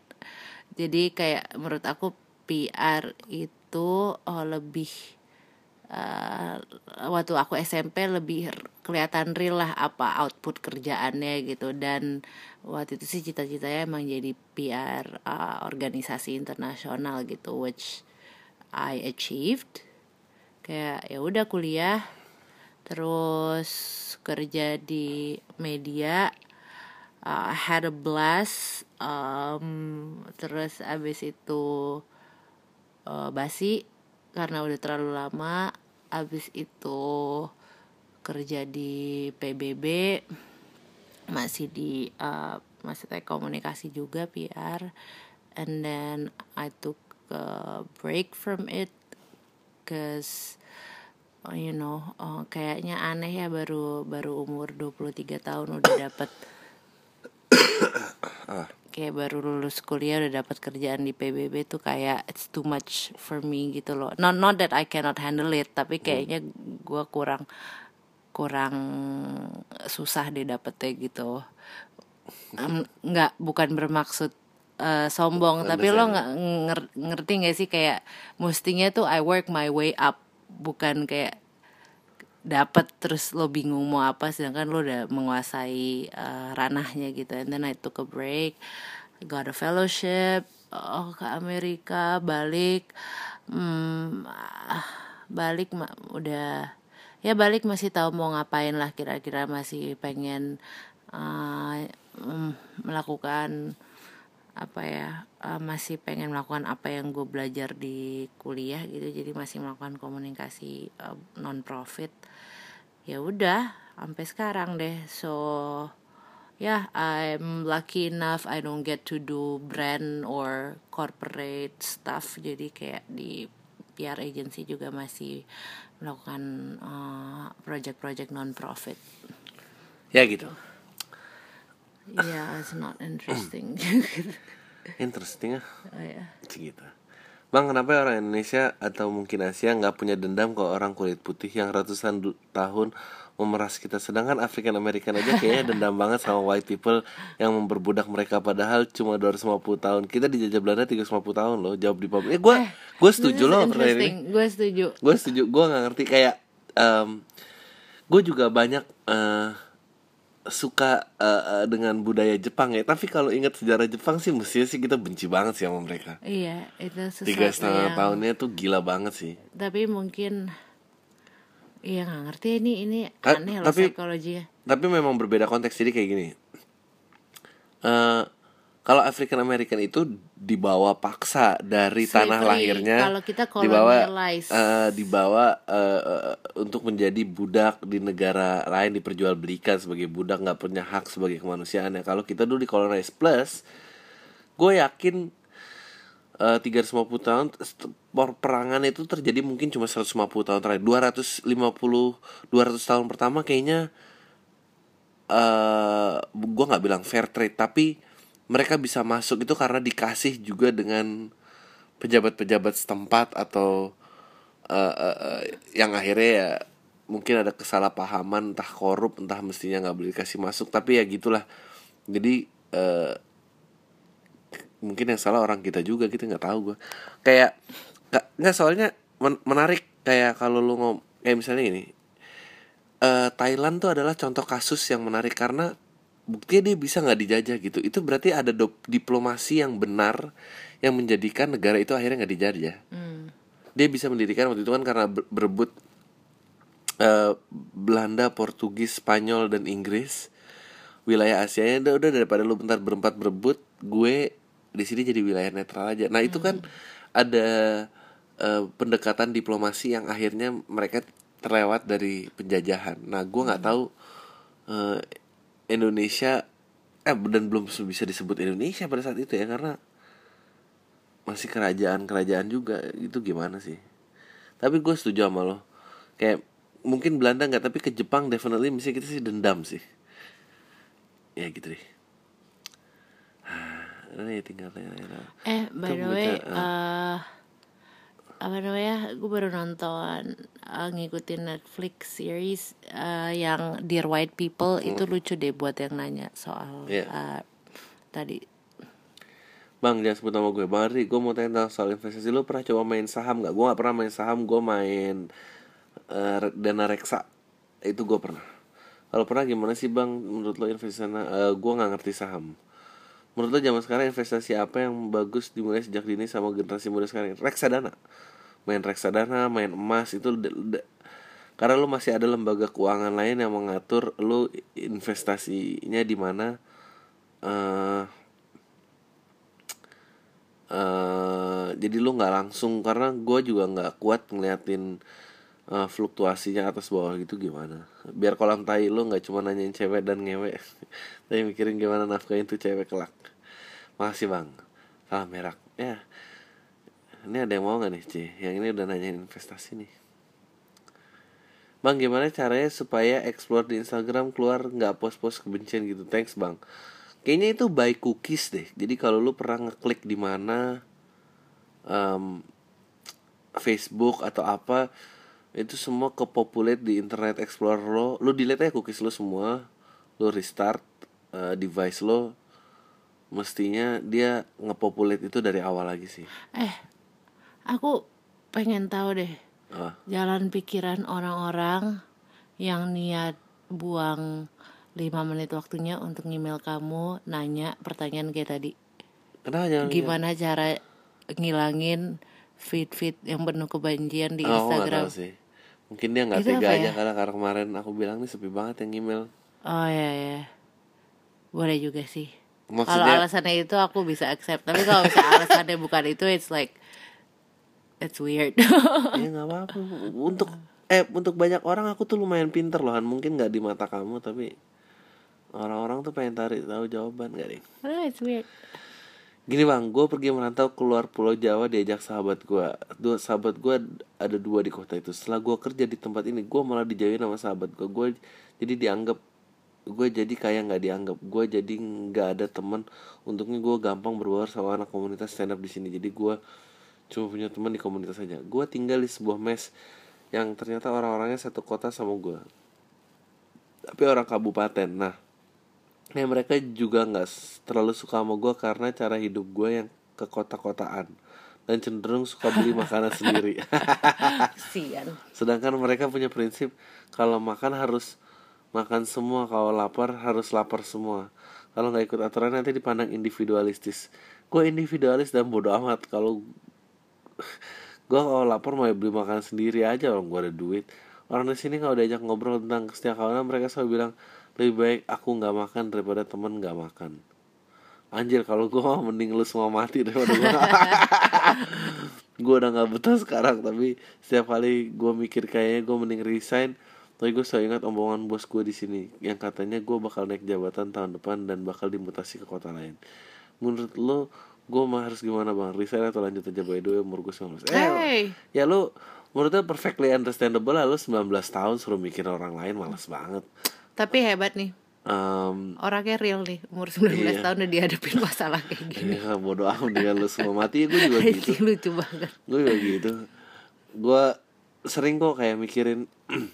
Jadi kayak menurut aku PR itu uh, lebih uh, waktu aku SMP lebih kelihatan real lah apa output kerjaannya gitu. Dan waktu itu sih cita-citanya emang jadi PR uh, organisasi internasional gitu which I achieved. Kayak ya udah kuliah terus kerja di media uh, had a blast um, terus abis itu uh, basi karena udah terlalu lama abis itu kerja di PBB masih di uh, masih telekomunikasi juga PR and then I took a break from it cause uh, you know uh, kayaknya aneh ya baru baru umur 23 tahun udah dapat kayak baru lulus kuliah udah dapat kerjaan di PBB tuh kayak it's too much for me gitu loh. Not not that I cannot handle it tapi kayaknya gua kurang kurang susah deh dapetnya gitu. Em, nggak bukan bermaksud eh, sombong tapi lo nggak nger- ngerti gak sih kayak mestinya tuh I work my way up bukan kayak dapat terus lo bingung mau apa sedangkan lo udah menguasai eh, ranahnya gitu. And then I took a break got a fellowship oh ke Amerika balik hmm, balik ma- udah ya balik masih tahu mau ngapain lah kira-kira masih pengen uh, melakukan apa ya uh, masih pengen melakukan apa yang gue belajar di kuliah gitu. Jadi masih melakukan komunikasi uh, non profit ya udah sampai sekarang deh. So yeah I'm lucky enough I don't get to do brand or corporate stuff. Jadi kayak di PR agency juga masih melakukan uh, project-project non profit ya gitu yeah it's not interesting interesting ya oh, yeah. segitu Bang, kenapa orang Indonesia atau mungkin Asia nggak punya dendam ke orang kulit putih yang ratusan tahun memeras kita? Sedangkan African American aja kayaknya dendam banget sama white people yang memperbudak mereka padahal cuma 250 tahun. Kita dijajah Belanda 350 tahun loh. Jawab di publik. Eh, gue gue setuju loh pertanyaan ini. interesting gue setuju Gue setuju. Gue nggak ngerti kayak gue juga banyak eh, suka eh, dengan budaya Jepang ya. Tapi kalau ingat sejarah Jepang sih mestinya sih kita benci banget sih sama mereka. iya itu tiga setengah yang- tahunnya tuh gila banget sih tapi mungkin iya nggak ngerti ini ini Ta- aneh loh tapi- psikologinya tapi memang berbeda konteks jadi kayak gini Eh kalau African American itu dibawa paksa dari tanah lahirnya Kalau kita dibawa colonialize. eh, dibawa eh, eh, untuk menjadi budak di negara lain diperjualbelikan sebagai budak nggak punya hak sebagai kemanusiaan ya kalau kita dulu di colonize plus gue yakin eh 350 tahun perangan itu terjadi mungkin cuma 150 tahun terakhir 250 200 tahun pertama kayaknya eh gue nggak bilang fair trade tapi mereka bisa masuk itu karena dikasih juga dengan pejabat-pejabat setempat atau eh, eh, eh, yang akhirnya ya mungkin ada kesalahpahaman entah korup entah mestinya nggak boleh dikasih masuk tapi ya gitulah. Jadi eh, mungkin yang salah orang kita juga kita nggak tahu gue kayak nggak soalnya men- menarik kayak kalau lu ngom kayak misalnya ini eh Thailand tuh adalah contoh kasus yang menarik karena buktinya dia bisa nggak dijajah gitu. Itu berarti ada diplomasi yang benar yang menjadikan negara itu akhirnya nggak dijajah. Hmm. dia bisa mendirikan waktu itu kan karena ber- berebut eh, Belanda, Portugis, Spanyol dan Inggris. Wilayah Asia udah udah daripada lu bentar berempat berebut gue di sini jadi wilayah netral aja. Nah itu kan ada eh, pendekatan diplomasi yang akhirnya mereka terlewat dari penjajahan. Nah gue nggak tahu eh, Indonesia eh dan belum bisa disebut Indonesia pada saat itu ya karena masih kerajaan-kerajaan juga itu gimana sih? Tapi gue setuju sama lo. Kayak mungkin Belanda nggak tapi ke Jepang definitely mesti kita sih dendam sih. Ya gitu deh. Ini tinggal Eh, by the way, eh apa namanya? Gue baru nonton eh, ngikutin Netflix series eh, yang Dear White People itu lucu deh buat yang nanya soal Iya. eh, tadi. Bang jangan sebut nama gue Bang Ardi gue mau tanya tentang soal investasi Lu pernah coba main saham gak? Gue gak pernah main saham Gue main eh, dana reksa Itu gue pernah Kalau pernah gimana sih bang Menurut lo investasi sana Eh, Gue gak ngerti saham Menurut lo zaman sekarang investasi apa yang bagus dimulai sejak dini sama generasi muda sekarang Reksadana Main reksadana, main emas Itu karena lu masih ada lembaga keuangan lain yang mengatur lu investasinya di mana eh eh jadi lu nggak langsung karena gue juga nggak kuat ngeliatin eh, fluktuasinya atas bawah gitu gimana. Biar kolam tai lu nggak cuma nanyain cewek dan ngewe tapi mikirin gimana nafkahin tuh cewek kelak. Makasih bang. Salam merak ya ini ada yang mau nggak nih Ci? Yang ini udah nanyain investasi nih. Bang gimana caranya supaya explore di Instagram keluar nggak post-post kebencian gitu? Thanks bang. Kayaknya itu by cookies deh. Jadi kalau lu pernah ngeklik di mana em, Facebook atau apa Itu semua kepopulate di Internet Explorer lo. Lu delete aja cookies lo semua. Lu restart eh, device lo. Mestinya dia ngepopulate itu dari awal lagi sih. Eh, aku pengen tahu deh Ah, jalan pikiran orang-orang yang niat buang 5 menit waktunya untuk email kamu nanya pertanyaan kayak tadi. kenapa jangan gimana cara ngilangin feed-feed yang penuh kebencian di oh, Instagram tahu sih. Mungkin dia nggak tega aja ya? karena karena kemarin aku bilang nih sepi banget yang email oh ya ya boleh juga sih. Kalau alasannya itu aku bisa accept tapi kalau misalnya alasannya bukan itu it's like it's weird ya nggak apa-apa untuk eh untuk banyak orang aku tuh lumayan pinter loh Han. mungkin nggak di mata kamu tapi orang-orang tuh pengen tarik tahu jawaban gak deh oh, it's weird Gini bang, gue pergi merantau keluar Pulau Jawa diajak sahabat gue. Dua sahabat gue ada dua di kota itu. Setelah gue kerja di tempat ini, gue malah dijauhin sama sahabat gue. Gue jadi dianggap, gue jadi kayak nggak dianggap. Gue jadi nggak ada teman. Untungnya gue gampang berbaur sama anak komunitas stand up di sini. Jadi gue cuma punya teman di komunitas saja. Gue tinggal di sebuah mes yang ternyata orang-orangnya satu kota sama gue. Tapi orang kabupaten. Nah, Nah mereka juga nggak terlalu suka sama gue karena cara hidup gue yang ke kota-kotaan dan cenderung suka beli makanan sendiri. Sedangkan mereka punya prinsip kalau makan harus makan semua, kalau lapar harus lapar semua. Kalau nggak ikut aturan nanti dipandang individualistis. Gue individualis dan bodoh amat kalau gue kalau lapar mau beli makan sendiri aja orang gue ada duit. Orang di sini kalau diajak ngobrol tentang kesetiakawanan mereka selalu bilang lebih baik aku nggak makan daripada temen nggak makan. Anjir kalau gue mah mending lu semua mati daripada gue gue udah nggak betah sekarang tapi setiap kali gue mikir kayaknya gue mending resign tapi gue selalu ingat omongan bos gue di sini yang katanya gue bakal naik jabatan tahun depan dan bakal dimutasi ke kota lain menurut lo gue mah harus gimana bang? Resign atau lanjut aja by the way umur gue 19 eh hey. ya lu menurutnya perfectly understandable lah. Lu 19 tahun suruh mikir orang lain malas banget. Tapi hebat nih. Em, orangnya real nih umur 19 Iya. tahun udah dihadapin masalah kayak gini. Ya bodoh amat dengan lu semua mati gue juga gitu. lucu banget. Gue juga gitu. Gue sering kok kayak mikirin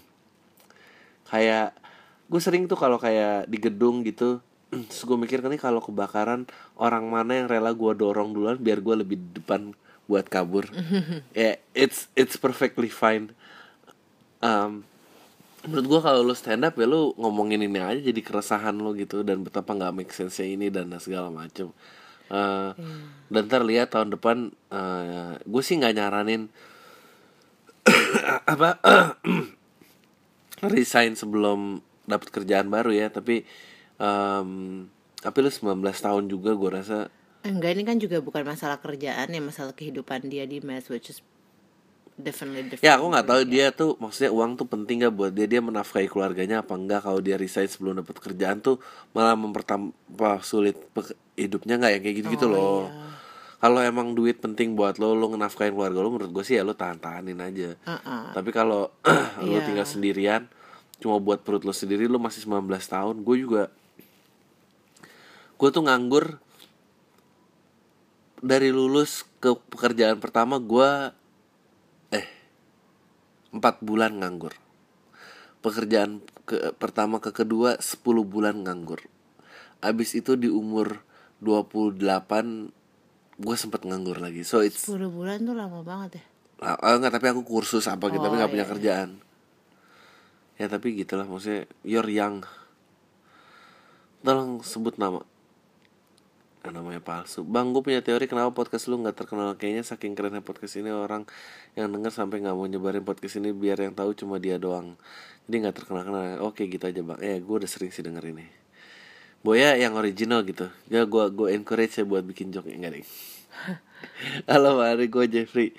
kayak gue sering tuh kalau kayak di gedung gitu terus gue mikir kan nih kalau kebakaran orang mana yang rela gue dorong duluan biar gue lebih depan buat kabur. Ya it's it's perfectly fine. Um, menurut gue kalau lo stand up ya lo ngomongin ini aja jadi keresahan lo gitu dan betapa nggak make sense ini dan segala macem. Eh, dan ntar lihat tahun depan gue sih nggak nyaranin apa resign sebelum dapat kerjaan baru ya tapi em, tapi lu 19 tahun juga gue rasa enggak ini kan juga bukan masalah kerjaan ya masalah kehidupan dia di mes which is definitely different ya aku nggak tahu dia tuh maksudnya uang tuh penting gak buat dia dia menafkahi keluarganya apa enggak kalau dia resign sebelum dapat kerjaan tuh malah mempertambah sulit hidupnya nggak ya kayak gitu gitu Oh, loh iya. kalau emang duit penting buat lo lo ngenafkahin keluarga lo menurut gue sih ya lo tahan tahanin aja Uh-uh. tapi kalau lo Iya. tinggal sendirian cuma buat perut lo sendiri lo masih 19 tahun gue juga gue tuh nganggur. Dari lulus ke pekerjaan pertama gue eh empat bulan nganggur. Pekerjaan ke pertama ke kedua 10 bulan nganggur. Abis itu di umur 28 gue sempet nganggur lagi. So it's 10 bulan tuh lama banget ya? Ah, ah, enggak tapi aku kursus apa gitu tapi Oh, nggak punya iya, iya. kerjaan. Ya tapi gitulah maksudnya you're young. Tolong sebut nama namanya palsu. Bang gue punya teori kenapa podcast lu nggak terkenal. Kayaknya saking kerennya podcast ini orang yang denger sampai nggak mau nyebarin podcast ini biar yang tahu cuma dia doang. Jadi nggak terkenal kenal oke gitu aja bang. Eh gue udah sering sih denger ini. Boya yang original gitu. Ya gue gue encourage ya buat bikin joke. Enggak deh. Halo hari gue Jeffrey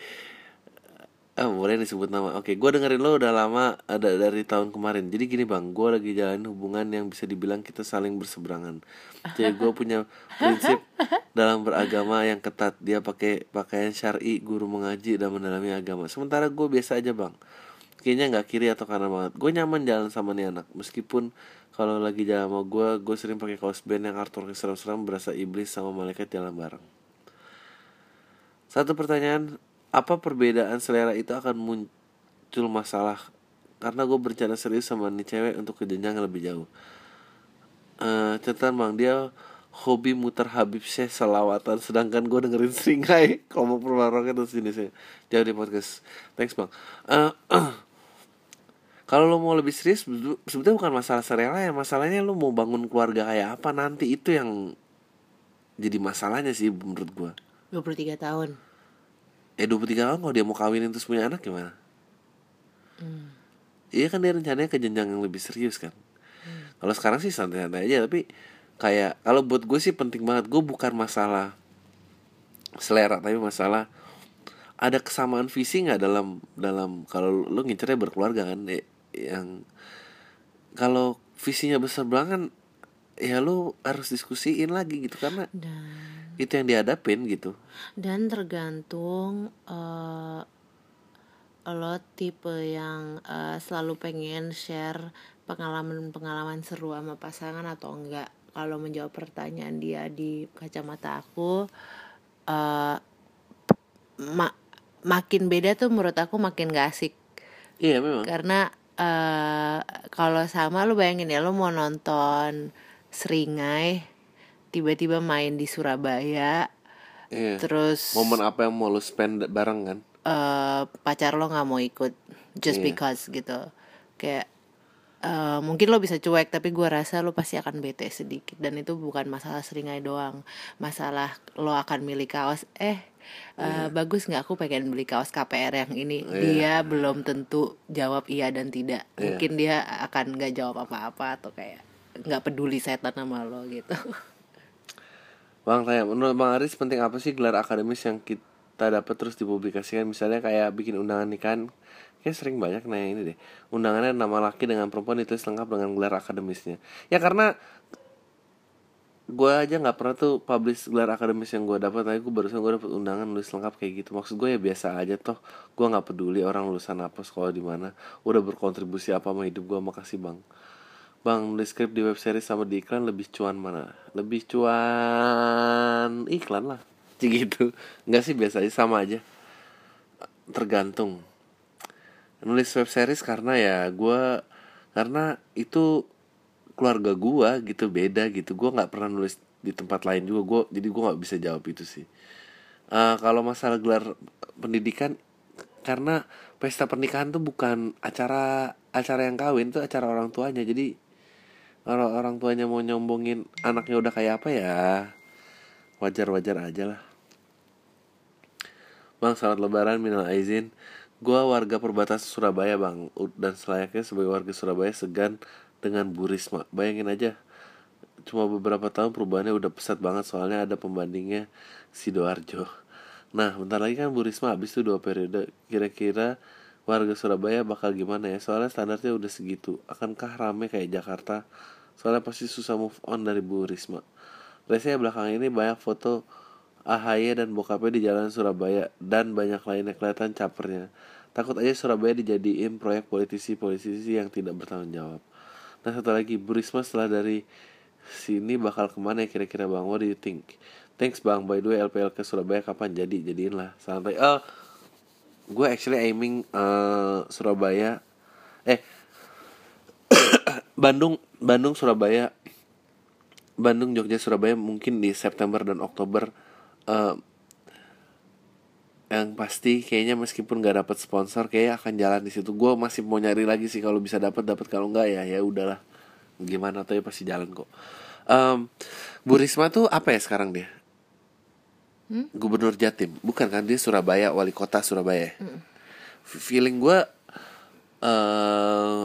Ah boleh disebut nama. Oke gue dengerin lo udah lama Ada dari tahun kemarin. Jadi gini bang Gue lagi jalanin hubungan yang bisa dibilang kita saling berseberangan. Jadi gue punya prinsip Dalam beragama yang ketat. Dia pakai pakaian syari Guru mengaji dan mendalami agama. Sementara gue biasa aja bang. Kayaknya nggak kiri atau kanan banget. Gue nyaman jalan sama nih anak. Meskipun kalau lagi jalan sama gue Gue sering pakai kaos band yang artworknya seram-seram Berasa iblis sama malaikat jalan bareng. Satu pertanyaan, apa perbedaan selera itu akan muncul masalah? Karena gue berencana serius sama nih cewek untuk ke yang lebih jauh. Eh, catatan bang, dia hobi muter Habib Syekh selawatan, sedangkan gue dengerin seringai kelompok perbarokan terus jenisnya. Jauh di podcast. Thanks bang. Eh, kalau lo mau lebih serius, sebetu- sebetulnya bukan masalah selera ya, masalahnya lo mau bangun keluarga kayak apa nanti itu yang jadi masalahnya sih menurut gue 23 tahun eh 23 tahun kalau dia mau kawinin terus punya anak gimana? Iya kan dia rencananya ke jenjang yang lebih serius kan? Kalau sekarang sih santai-santai aja tapi kayak kalau buat gue sih penting banget. Gue bukan masalah selera tapi masalah ada kesamaan visi nggak dalam dalam kalau lu ngincernya berkeluarga kan? Eh, yang kalau visinya besar banget ya lu harus diskusiin lagi gitu karena dan itu yang dihadapin gitu. Dan tergantung eh, lo tipe yang eh, selalu pengen share pengalaman-pengalaman seru sama pasangan atau enggak. Kalau menjawab pertanyaan dia di kacamata aku eh, ma- makin beda tuh menurut aku makin gak asik. Iya memang. Karena eh kalau sama lu bayangin ya lu mau nonton Seringai tiba-tiba main di Surabaya iya. terus momen apa yang mau lu spend bareng kan? Eh pacar lo nggak mau ikut just Iya. because gitu. Kayak eh, mungkin lo bisa cuek tapi gua rasa lo pasti akan bete sedikit. Dan itu bukan masalah seringai doang. Masalah lo akan milih kaos. Eh eh, bagus nggak aku pengen beli kaos KPR yang ini? Dia belum tentu jawab iya dan tidak. Mungkin dia akan nggak jawab apa-apa atau kayak nggak peduli setan sama lo gitu Bang tanya, menurut Bang Aris penting apa sih gelar akademis yang kita dapat terus dipublikasikan? Misalnya kayak bikin undangan nikahan Kayak sering banyak nanya ini deh. Undangannya nama laki dengan perempuan ditulis lengkap dengan gelar akademisnya. Ya karena gue aja nggak pernah tuh publish gelar akademis yang gue dapat tapi gue barusan gue dapet undangan nulis lengkap kayak gitu. Maksud gue ya biasa aja toh. Gue nggak peduli orang lulusan apa sekolah di mana. Udah berkontribusi apa sama hidup gue makasih bang bang nulis skrip di web series sama di iklan lebih cuan mana? Lebih cuan iklan lah. Gitu. Nggak sih biasa aja sama aja. Tergantung. Nulis web series karena ya gue karena itu keluarga gua gitu beda gitu. Gua nggak pernah nulis di tempat lain juga. Gua jadi gua nggak bisa jawab itu sih. Eh, kalau masalah gelar pendidikan karena pesta pernikahan tuh bukan acara acara yang kawin tuh acara orang tuanya. Jadi kalau orang tuanya mau nyombongin anaknya udah kayak apa ya? Wajar wajar aja lah. Bang selamat lebaran minal aizin. Gua warga perbatasan Surabaya bang. Dan selayaknya sebagai warga Surabaya segan dengan Bu Risma. Bayangin aja Cuma beberapa tahun perubahannya udah pesat banget Soalnya ada pembandingnya Sidoarjo. Nah bentar lagi kan Bu Risma habis tuh dua periode. Kira-kira warga Surabaya bakal gimana ya Soalnya standarnya udah segitu Akankah rame kayak Jakarta Soalnya pasti susah move on dari Bu Risma Rese belakangan ini banyak foto AHY dan bokapnya di jalan Surabaya dan banyak lainnya kelihatan capernya. Takut aja Surabaya dijadiin proyek politisi-politisi yang tidak bertanggung jawab. Nah satu lagi, Bu Risma setelah dari sini bakal ke mana ya kira-kira Bang? What do you think? Thanks Bang, by the way LPL ke Surabaya kapan jadi? Jadiin santai. Oh, gue actually aiming eh, Surabaya, eh Bandung, Bandung, Surabaya, Bandung, Jogja, Surabaya mungkin di September dan Oktober eh, yang pasti kayaknya meskipun gak dapat sponsor kayak akan jalan di situ. Gue masih mau nyari lagi sih kalau bisa dapat dapat kalau enggak ya ya udahlah. Gimana tuh ya pasti jalan kok. Em, Bu Risma tuh apa ya sekarang dia? Gubernur Jatim, bukan kan dia Surabaya, wali kota Surabaya. F- Feeling gue eh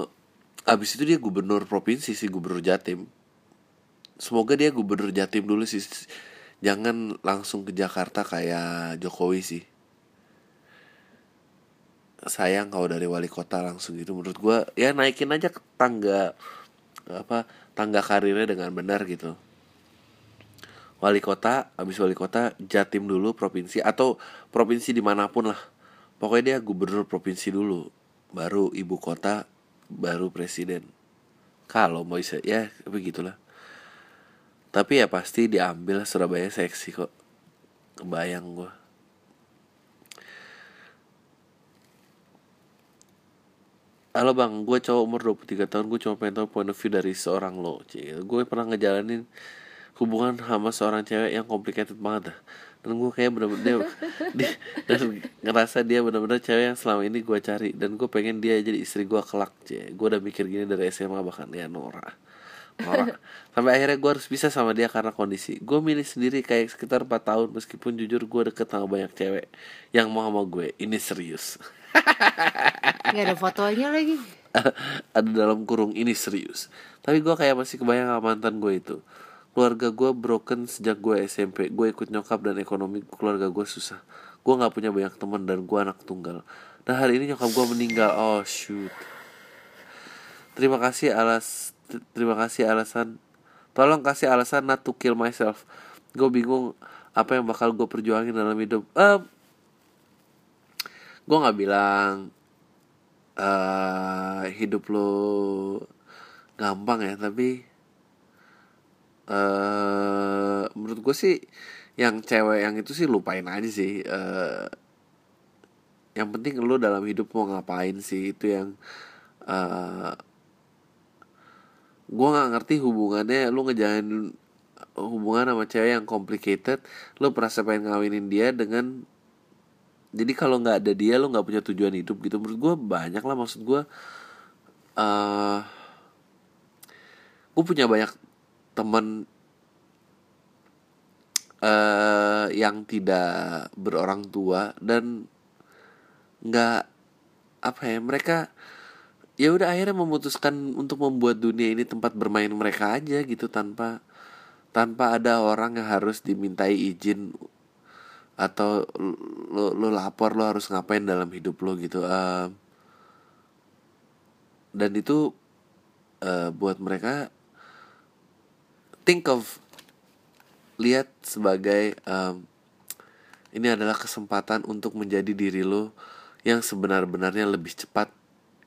abis itu dia gubernur provinsi sih gubernur Jatim. Semoga dia gubernur Jatim dulu sih. Jangan langsung ke Jakarta kayak Jokowi sih. Sayang kalau dari wali kota langsung gitu. Menurut gua ya naikin aja ke tangga apa tangga karirnya dengan benar gitu wali kota habis wali kota Jatim dulu provinsi atau provinsi di mana pun lah. Pokoknya dia gubernur provinsi dulu baru ibu kota baru presiden. Kalau mau bisa ya begitulah. Tapi ya pasti diambil Surabaya seksi kok. Kebayang gua. Halo bang, gue cowok umur 23 tahun Gue cuma pengen tahu point of view dari seorang lo Gue pernah ngejalanin hubungan sama seorang cewek yang complicated banget dah. Dan gue kayak bener-bener dia, dia- Dan ngerasa dia bener-bener cewek yang selama ini gue cari. Dan gue pengen dia jadi istri gue kelak cie. Gue udah mikir gini dari SMA bahkan ya Nora. Norak sampai akhirnya gue harus bisa sama dia karena kondisi. Gue milih sendiri kayak sekitar 4 tahun meskipun jujur gue deket sama banyak cewek yang mau sama gue. Ini serius. Gak ada fotonya lagi. Ada dalam kurung ini serius. Tapi gue kayak masih kebayang sama mantan gue itu keluarga gue broken sejak gue SMP gue ikut nyokap dan ekonomi keluarga gue susah. Gue nggak punya banyak teman dan gue anak tunggal. Dan hari ini nyokap gue meninggal. Oh shoot. Terima kasih alas terima kasih alasan. Tolong kasih alasan not to kill myself. Gue bingung apa yang bakal gue perjuangin dalam hidup. Um, gue nggak bilang uh, hidup lo gampang ya tapi uh, menurut gue sih yang cewek yang itu sih lupain aja sih. Uh, yang penting lo dalam hidup mau ngapain sih? Itu yang uh, gue nggak ngerti hubungannya. Lu ngejalin hubungan sama cewek yang complicated lu merasa pengen ngawinin dia dengan jadi kalau nggak ada dia lu nggak punya tujuan hidup gitu. Menurut gue banyak lah maksud gue uh, gue punya banyak teman uh, yang tidak berorang tua dan nggak apa ya mereka ya udah akhirnya memutuskan untuk membuat dunia ini tempat bermain mereka aja gitu tanpa tanpa ada orang yang harus dimintai izin atau lo lo lapor lo harus ngapain dalam hidup lo gitu uh, dan itu uh, buat mereka think of lihat sebagai um, ini adalah kesempatan untuk menjadi diri lo yang sebenar-benarnya lebih cepat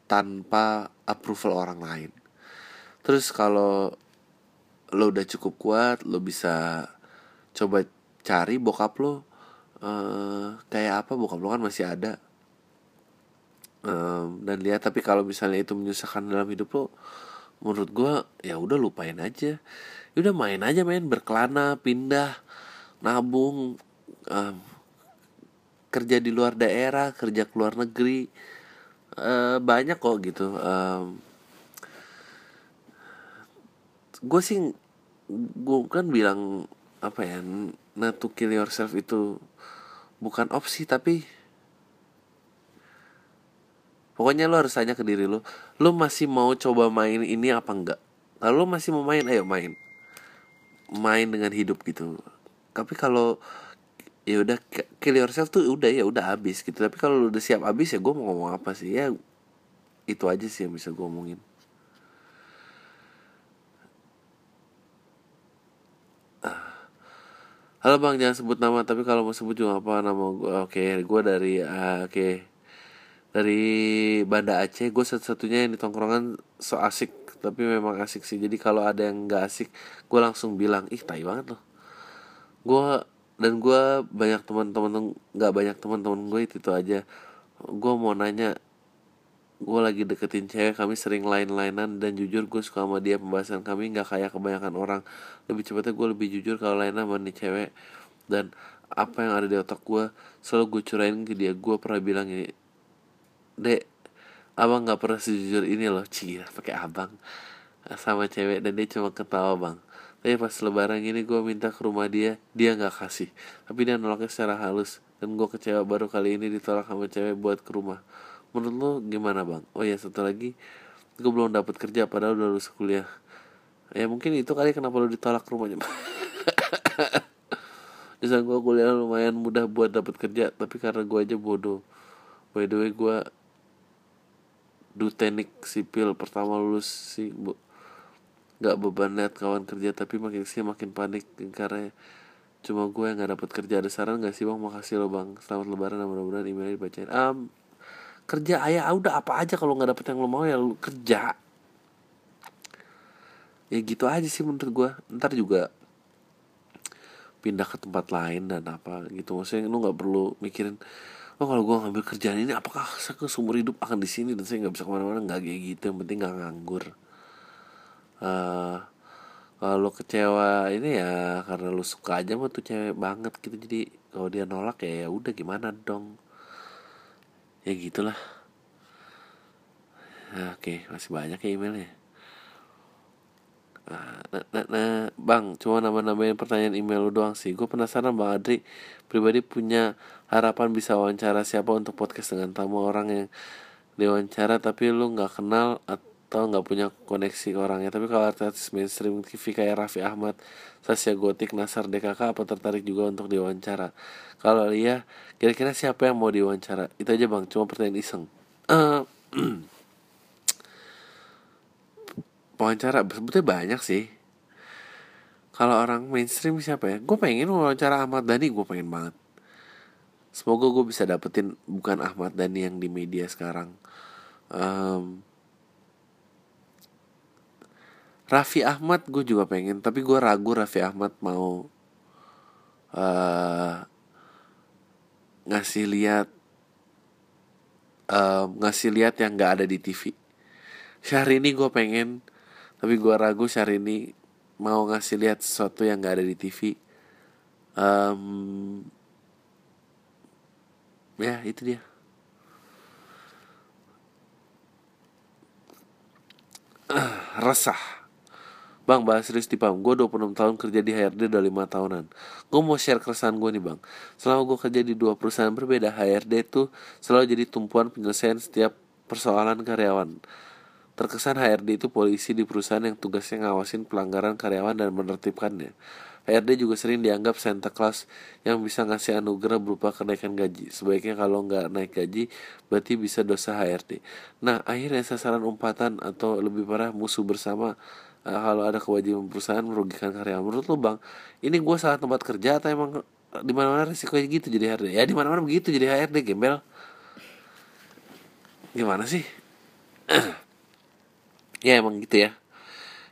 tanpa approval orang lain. Terus kalau lo udah cukup kuat, lo bisa coba cari bokap lo uh, kayak apa bokap lo kan masih ada. Um, dan lihat tapi kalau misalnya itu menyusahkan dalam hidup lo, menurut gue ya udah lupain aja. Ya udah main aja main berkelana, pindah, nabung, um, kerja di luar daerah, kerja ke luar negeri. Uh, banyak kok gitu. Um, gue sih gue kan bilang apa ya not to kill yourself itu bukan opsi tapi pokoknya lo harus tanya ke diri lo lo masih mau coba main ini apa enggak? Kalau lo masih mau main ayo main main dengan hidup gitu. Tapi kalau ya udah kill yourself tuh udah ya udah habis gitu. Tapi kalau udah siap habis ya gue mau ngomong apa sih? Ya itu aja sih yang bisa gue omongin. Ah. halo bang jangan sebut nama tapi kalau mau sebut juga apa nama gue oke okay, gue dari uh, oke. Okay. dari Banda Aceh gue satu-satunya yang di tongkrongan so asik tapi memang asik sih. Jadi kalau ada yang nggak asik gue langsung bilang ih tai banget loh. Gue dan gue banyak teman-teman nggak banyak teman-teman gue itu, itu aja. Gue mau nanya gue lagi deketin cewek kami sering lain-lainan dan jujur gue suka sama dia pembahasan kami nggak kayak kebanyakan orang. Lebih cepatnya gue lebih jujur kalau lainan sama nih cewek. Dan apa yang ada di otak gue selalu gue curain ke dia. Gue pernah bilang ini dek abang nggak pernah sejujur ini loh. Cie pakai abang. Sama cewek dan dia cuma ketawa bang. Tapi pas lebaran ini gue minta ke rumah dia dia nggak kasih. Tapi dia nolaknya secara halus. Dan gue kecewa baru kali ini ditolak sama cewek buat ke rumah. Menurut lo gimana bang? Oh ya satu lagi. Gue belum dapat kerja padahal udah lulus kuliah. Ya mungkin itu kali kenapa lo ditolak ke rumahnya. Bisa gue kuliah lumayan mudah buat dapat kerja tapi karena gue aja bodoh. By the way gue do teknik sipil pertama lulus sih bu. Nggak beban lihat kawan kerja tapi makin sih makin panik karena cuma gue yang nggak dapat kerja. Ada saran nggak sih bang? Makasih lo bang. Selamat lebaran mudah-mudahan emailnya dibacain. Um, kerja ayah ah, udah apa aja kalau nggak dapet yang lo mau ya lo kerja. Ya gitu aja sih menurut gue. Ntar juga pindah ke tempat lain dan apa gitu. Maksudnya lo nggak perlu mikirin oh kalau gue ngambil kerjaan ini apakah saya seumur hidup akan di sini dan saya nggak bisa ke mana-mana? Nggak kayak gitu yang penting nggak nganggur. Uh, kalau kecewa ini ya karena lu suka aja mah tuh cewek banget gitu jadi kalau dia nolak ya ya udah gimana dong? Ya gitulah. Nah, oke masih banyak ya emailnya Nah, nah, nah, bang, cuma nama-namain pertanyaan email lu doang sih. Gue penasaran bang Adri pribadi punya harapan bisa wawancara siapa untuk podcast dengan tamu orang yang diwawancara tapi lu nggak kenal atau nggak punya koneksi ke orangnya. Tapi kalau artis mainstream TV kayak Raffi Ahmad, Sasya Gotik, Nasar DKK apa tertarik juga untuk diwawancara? Kalau iya, kira-kira siapa yang mau diwawancara? Itu aja bang, cuma pertanyaan iseng. Uh, wawancara sebetulnya banyak sih. Kalau orang mainstream siapa ya? Gue pengen wawancara Ahmad Dhani gue pengen banget. Semoga gue bisa dapetin bukan Ahmad Dhani yang di media sekarang. Um, Raffi Ahmad gue juga pengen tapi gue ragu Raffi Ahmad mau uh, ngasih lihat uh, ngasih lihat yang nggak ada di TV Syahrini gue pengen tapi gue ragu ini mau ngasih lihat sesuatu yang gak ada di TV um, ya itu dia uh, resah Bang, bahas serius di PAM. Gue 26 tahun kerja di HRD udah 5 tahunan. Gue mau share keresahan gue nih bang. Selama gue kerja di dua perusahaan berbeda, HRD itu selalu jadi tumpuan penyelesaian setiap persoalan karyawan. Terkesan HRD itu polisi di perusahaan yang tugasnya ngawasin pelanggaran karyawan dan menertibkannya. HRD juga sering dianggap Santa Claus yang bisa ngasih anugerah berupa kenaikan gaji. Sebaiknya kalau nggak naik gaji, berarti bisa dosa HRD. Nah, akhirnya sasaran umpatan atau lebih parah musuh bersama uh, kalau ada kewajiban perusahaan merugikan karyawan. Menurut lo bang, ini gue salah tempat kerja atau emang di mana mana risikonya gitu jadi HRD? Ya di mana mana begitu jadi HRD, gembel. Gimana sih? ya emang gitu ya.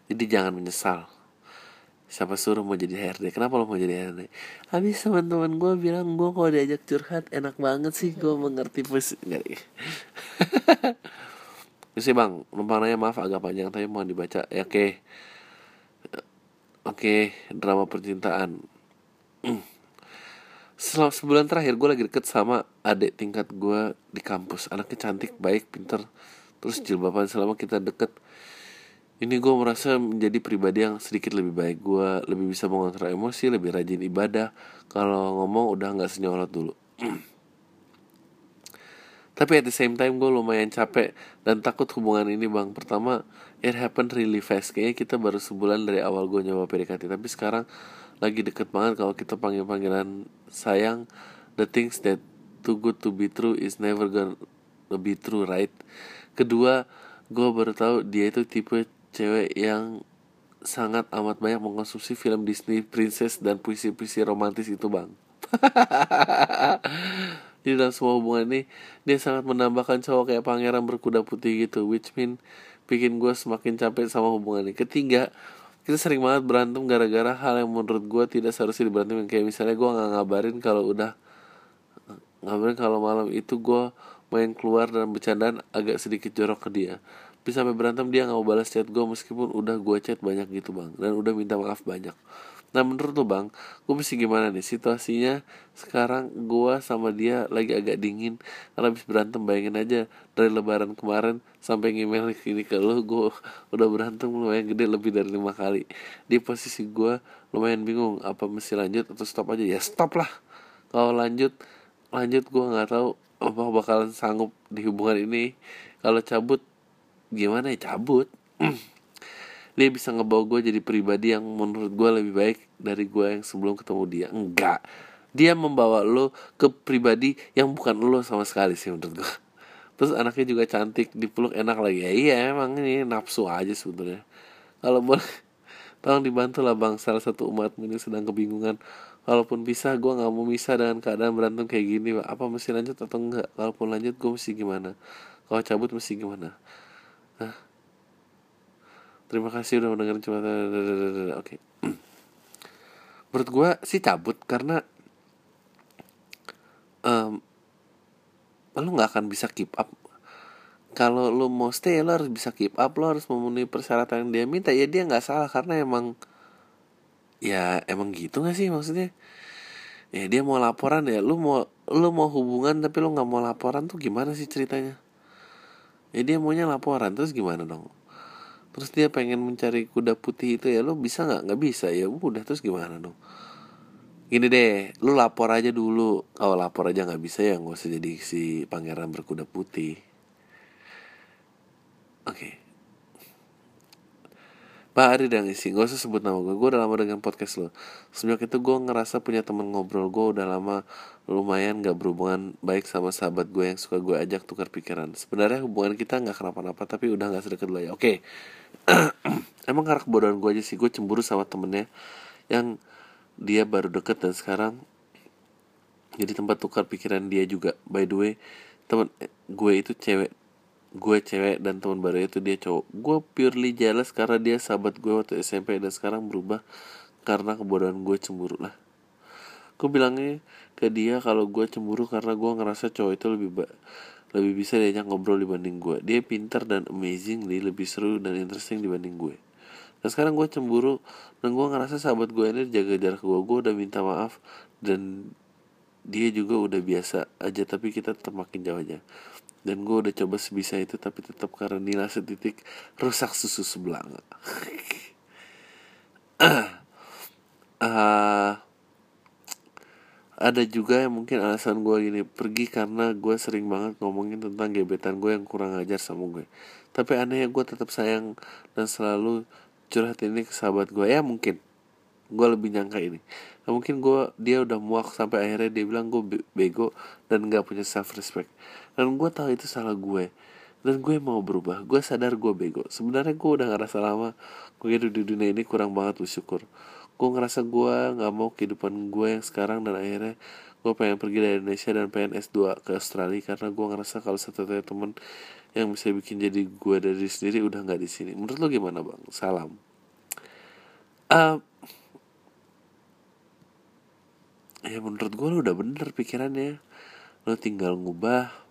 Jadi jangan menyesal. Siapa suruh mau jadi HRD kenapa lo mau jadi HRD habis teman-teman gue bilang gue kalau diajak curhat enak banget sih gue mengerti pos nggak sih bang numpang nanya maaf agak panjang tapi mau dibaca. Ya oke. Okay. oke okay, drama percintaan. Selama sebulan terakhir gue lagi deket sama adik tingkat gue di kampus. Anaknya cantik, baik, pinter. Terus jilbaban selama kita deket ini gue merasa menjadi pribadi yang sedikit lebih baik. Gue lebih bisa mengontrol emosi lebih rajin ibadah. Kalau ngomong udah nggak senyolot dulu. Tapi at the same time gue lumayan capek dan takut hubungan ini bang. Pertama it happened really fast. Kayaknya kita baru sebulan dari awal gue nyoba PDKT tapi sekarang lagi deket banget kalau kita panggil panggilan sayang. The things that too good to be true is never gonna be true right? Kedua gue baru tahu dia itu tipe cewek yang sangat amat banyak mengkonsumsi film Disney princess dan puisi-puisi romantis itu bang. Di dalam semua hubungan ini dia sangat menambahkan cowok kayak pangeran berkuda putih gitu which mean bikin gue semakin capek sama hubungan ini. Ketiga kita sering banget berantem gara-gara hal yang menurut gue tidak seharusnya diberantem. Kayak misalnya gue nggak ngabarin kalau udah ngabarin kalau malam itu gue main keluar dan bercandaan agak sedikit jorok ke dia bisa sampai berantem dia nggak mau balas chat gue meskipun udah gue chat banyak gitu bang. Dan udah minta maaf banyak. Nah menurut lo bang gue mesti gimana nih? Situasinya sekarang gue sama dia lagi agak dingin. Karena habis berantem bayangin aja dari lebaran kemarin sampai ngemail ini ke lo gue udah berantem lumayan gede lebih dari lima kali. Di posisi gue lumayan bingung apa mesti lanjut atau stop aja. Ya stop lah. Kalau lanjut lanjut gue nggak tahu apa bakalan sanggup di hubungan ini. Kalau cabut gimana ya cabut. Dia bisa ngebawa gue jadi pribadi yang menurut gue lebih baik dari gue yang sebelum ketemu dia. Enggak. Dia membawa lo ke pribadi yang bukan lo sama sekali sih menurut gue terus anaknya juga cantik dipeluk enak lagi. Ya iya emang ini nafsu aja sebetulnya kalau boleh tolong dibantu lah bang. Salah satu umat ini sedang kebingungan. Walaupun bisa gue nggak mau bisa dengan keadaan berantem kayak gini apa mesti lanjut atau enggak? Kalaupun lanjut gue mesti gimana? Kalau cabut mesti gimana Hah? Terima kasih udah mendengar cuma Oke. Okay. Menurut gue sih cabut Karena um, Lo gak akan bisa keep up. Kalau lo mau stay Lo harus bisa keep up Lo harus memenuhi persyaratan yang dia minta. Ya dia gak salah Karena emang Ya emang gitu gak sih maksudnya? Ya dia mau laporan ya Lo mau lo mau hubungan tapi lo gak mau laporan tuh gimana sih ceritanya ya dia maunya laporan terus gimana dong? Terus dia pengen mencari kuda putih itu ya lo bisa nggak? Nggak bisa ya udah terus gimana dong? Gini deh lu lapor aja dulu. Kalau lapor aja nggak bisa ya nggak usah jadi si pangeran berkuda putih. Oke. okay. Pak Ari dan isi, gak usah sebut nama gue. Gue udah lama dengan podcast lo. Semenjak itu gue ngerasa punya temen ngobrol. Gue udah lama lumayan gak berhubungan baik sama sahabat gue yang suka gue ajak tukar pikiran. Sebenarnya hubungan kita gak kenapa-napa Tapi udah gak sedekat lagi Oke. Emang karena kebodohan gue aja sih. Gue cemburu sama temennya Yang dia baru deket dan sekarang Jadi tempat tukar pikiran dia juga. By the way temen gue itu cewek gue cewek dan teman baru itu dia cowok. Gue purely jealous karena dia sahabat gue waktu SMP dan sekarang berubah karena kebodohan gue cemburu lah. Gue bilangnya ke dia kalau gue cemburu karena gue ngerasa cowok itu lebih ba lebih bisa diajak ngobrol dibanding gue. Dia pintar dan amazing lebih seru dan interesting dibanding gue. Dan sekarang gue cemburu dan gue ngerasa sahabat gue ini jaga jarak gue. Gue udah minta maaf dan dia juga udah biasa aja tapi kita tetap makin jauh aja dan gue udah coba sebisa itu tapi tetap karena nilai setitik rusak susu sebelah uh, ada juga yang mungkin alasan gue gini pergi karena gue sering banget ngomongin tentang gebetan gue yang kurang ajar sama gue tapi anehnya gue tetap sayang dan selalu curhat ini ke sahabat gue ya mungkin. Gue lebih nyangka ini. Nah, mungkin gue dia udah muak sampai akhirnya dia bilang gue bego dan gak punya self respect dan gue tahu itu salah gue. Dan gue mau berubah. Gue sadar gue bego. Sebenarnya gue udah ngerasa lama gue hidup di dunia ini kurang banget bersyukur. Gue ngerasa gue nggak mau kehidupan gue yang sekarang dan akhirnya gue pengen pergi dari Indonesia dan pengen S2 ke Australia karena gue ngerasa kalau satu-satunya temen yang bisa bikin jadi gue dari sendiri udah nggak di sini. Menurut lo gimana bang? Salam. Uh, ya menurut gue lo udah bener pikirannya. Lo tinggal ngubah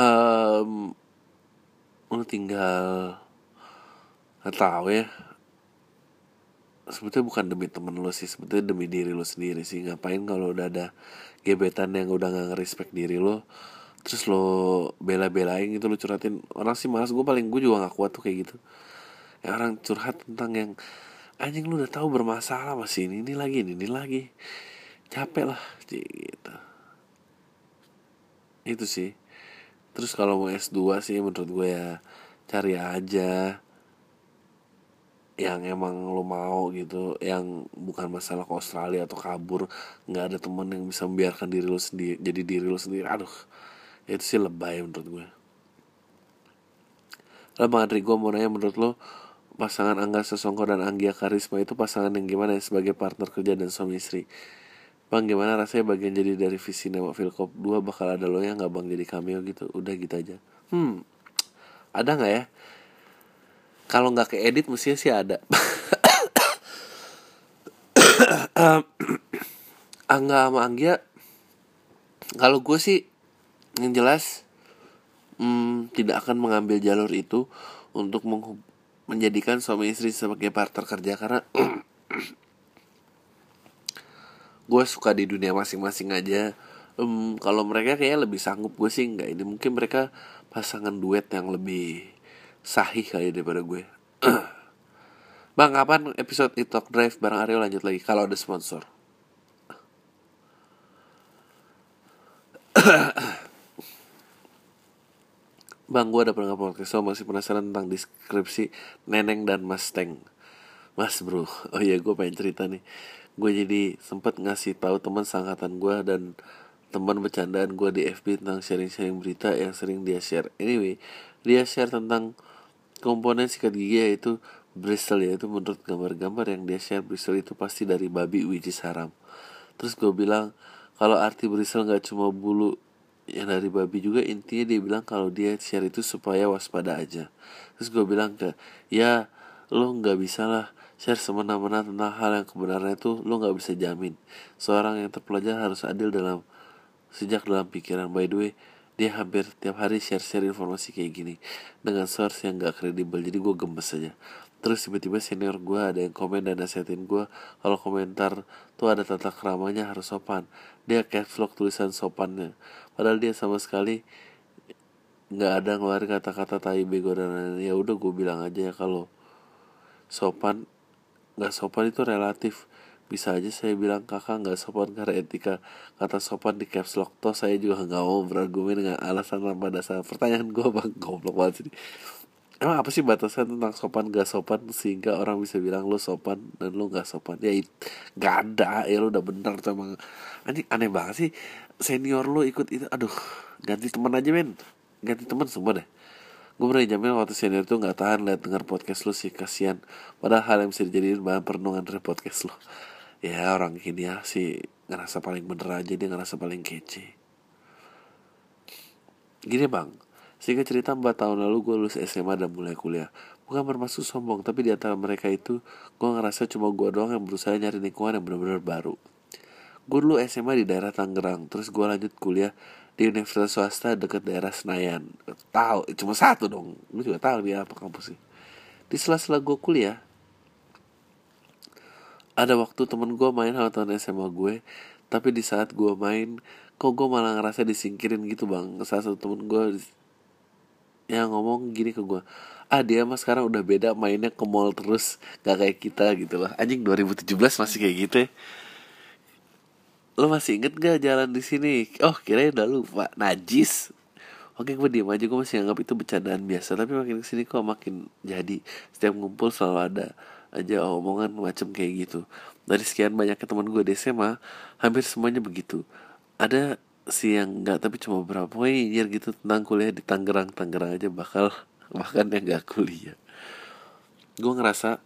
um, lo tinggal nggak tahu ya. Sebetulnya bukan demi temen lo sih sebetulnya demi diri lo sendiri sih. Ngapain kalau udah ada gebetan yang udah nggak respect diri lo terus lo bela-belain gitu lo curhatin. Orang sih malas gue paling gue juga gak kuat tuh kayak gitu. Ya orang curhat tentang yang anjing lu udah tahu bermasalah masih ini ini lagi ini, ini lagi. Capek lah gitu. Itu sih terus kalau mau S2 sih menurut gue ya cari aja yang emang lo mau gitu yang bukan masalah ke Australia atau kabur nggak ada temen yang bisa membiarkan diri lo sendiri jadi diri lo sendiri. Aduh itu sih lebay menurut gue. Lah Bang Andri gue mau nanya menurut lo pasangan Angga Sesongko dan Anggia Karisma itu pasangan yang gimana ya sebagai partner kerja dan suami istri Bang gimana rasanya bagian jadi dari visi Nema Filkop 2 bakal ada lo yang gak bang jadi cameo gitu. Udah gitu aja. Hmm Ada gak ya? Kalau gak keedit mestinya sih ada. Angga sama Anggia Kalau gue sih Yang jelas hmm, Tidak akan mengambil jalur itu Untuk menjadikan suami istri sebagai partner kerja karena gue suka di dunia masing-masing aja. Um, kalau mereka kayaknya lebih sanggup gue sih nggak ini. Mungkin mereka pasangan duet yang lebih sahih kali daripada gue bang kapan episode Talk Drive bareng Aryo lanjut lagi? Kalau ada sponsor. Bang, gue ada pernah podcast so masih penasaran tentang deskripsi Neneng dan Mas Teng. Mas bro, oh iya gue pengen cerita nih. Gue jadi sempet ngasih tahu teman sangkatan gue dan teman bercandaan gue di FB tentang sharing-sharing berita yang sering dia share. Anyway, dia share tentang komponen sikat gigi yaitu bristle yaitu menurut gambar-gambar yang dia share bristle itu pasti dari babi which is haram. Terus gue bilang kalau arti bristle nggak cuma bulu yang dari babi juga intinya dia bilang kalau dia share itu supaya waspada aja terus gue bilang ke ya lo nggak bisa lah share semena-mena tentang hal yang kebenaran itu lo nggak bisa jamin. Seorang yang terpelajar harus adil dalam sejak dalam pikiran. By the way dia hampir tiap hari share-share informasi kayak gini dengan source yang gak kredibel. Jadi gue gemes aja. Terus tiba-tiba senior gue ada yang komen dan nasihatin gue kalau komentar tuh ada tata keramanya harus sopan. Dia kayak vlog tulisan sopannya. Padahal dia sama sekali nggak ada ngeluarin kata-kata tai bego dan ya udah gue bilang aja ya kalau sopan nggak sopan itu relatif. Bisa aja saya bilang kakak nggak sopan karena etika. Kata sopan di caps lock toh saya juga nggak mau berargumen dengan alasan tanpa dasar. Pertanyaan gue bang goblok banget sih. Emang apa sih batasan tentang sopan gak sopan? Sehingga orang bisa bilang lo sopan dan lo gak sopan. Ya gak ada. Ya lo udah bener tuh emang. Anjing aneh banget sih. Senior lo ikut itu aduh ganti teman aja men. Ganti teman semua deh gue pernah jamin waktu senior tuh nggak tahan liat denger podcast lo sih kasihan padahal hal yang bisa dijadiin bahan perenungan dari podcast lo ya orang ini ya sih ngerasa paling bener aja dia ngerasa paling kece. Gini bang. Sehingga cerita 4 tahun lalu gue lulus SMA dan mulai kuliah. Bukan bermaksud sombong tapi di antara mereka itu gue ngerasa cuma gue doang yang berusaha nyari lingkungan yang benar-benar baru. Gue dulu SMA di daerah Tangerang terus gue lanjut kuliah di universitas swasta deket daerah Senayan. Tahu cuma satu dong. Lu juga tahu dia apa kampus sih. Di sela-sela gue kuliah ada waktu temen gue main sama temen SMA gue tapi di saat gue main kok gue malah ngerasa disingkirin gitu bang. Salah satu temen gue yang ngomong gini ke gue ah dia mah sekarang udah beda mainnya ke mall terus gak kayak kita gitu loh. Anjing 2017 masih kayak gitu ya lo masih inget gak jalan di sini? Oh kira udah lupa. Najis. Oke gue diem aja. Gue masih anggap itu bercandaan biasa. Tapi makin ke sini kok makin jadi. Setiap ngumpul selalu ada aja omongan macam kayak gitu. Dari sekian banyaknya teman gue di SMA hampir semuanya begitu. Ada sih yang enggak tapi cuma beberapa poin gitu tentang kuliah di Tangerang. Tangerang aja bakal bahkan yang gak kuliah. Gue ngerasa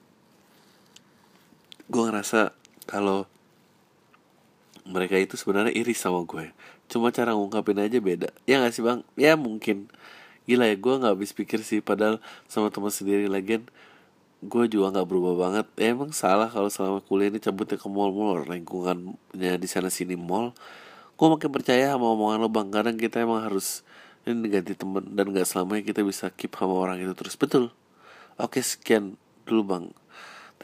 gue ngerasa kalau mereka itu sebenarnya iri sama gue. Cuma cara ngungkapin aja beda. Ya gak sih bang? Ya mungkin. Gila ya gue nggak habis pikir sih. Padahal sama teman sendiri lagi gue juga nggak berubah banget. Ya, emang salah kalau selama kuliah ini cabutnya ke mall-mall lingkungannya di sana sini mall. Gue makin percaya sama omongan lo bang. Kadang kita emang harus ini ganti temen dan nggak selamanya kita bisa keep sama orang itu terus. Betul. Oke sekian dulu bang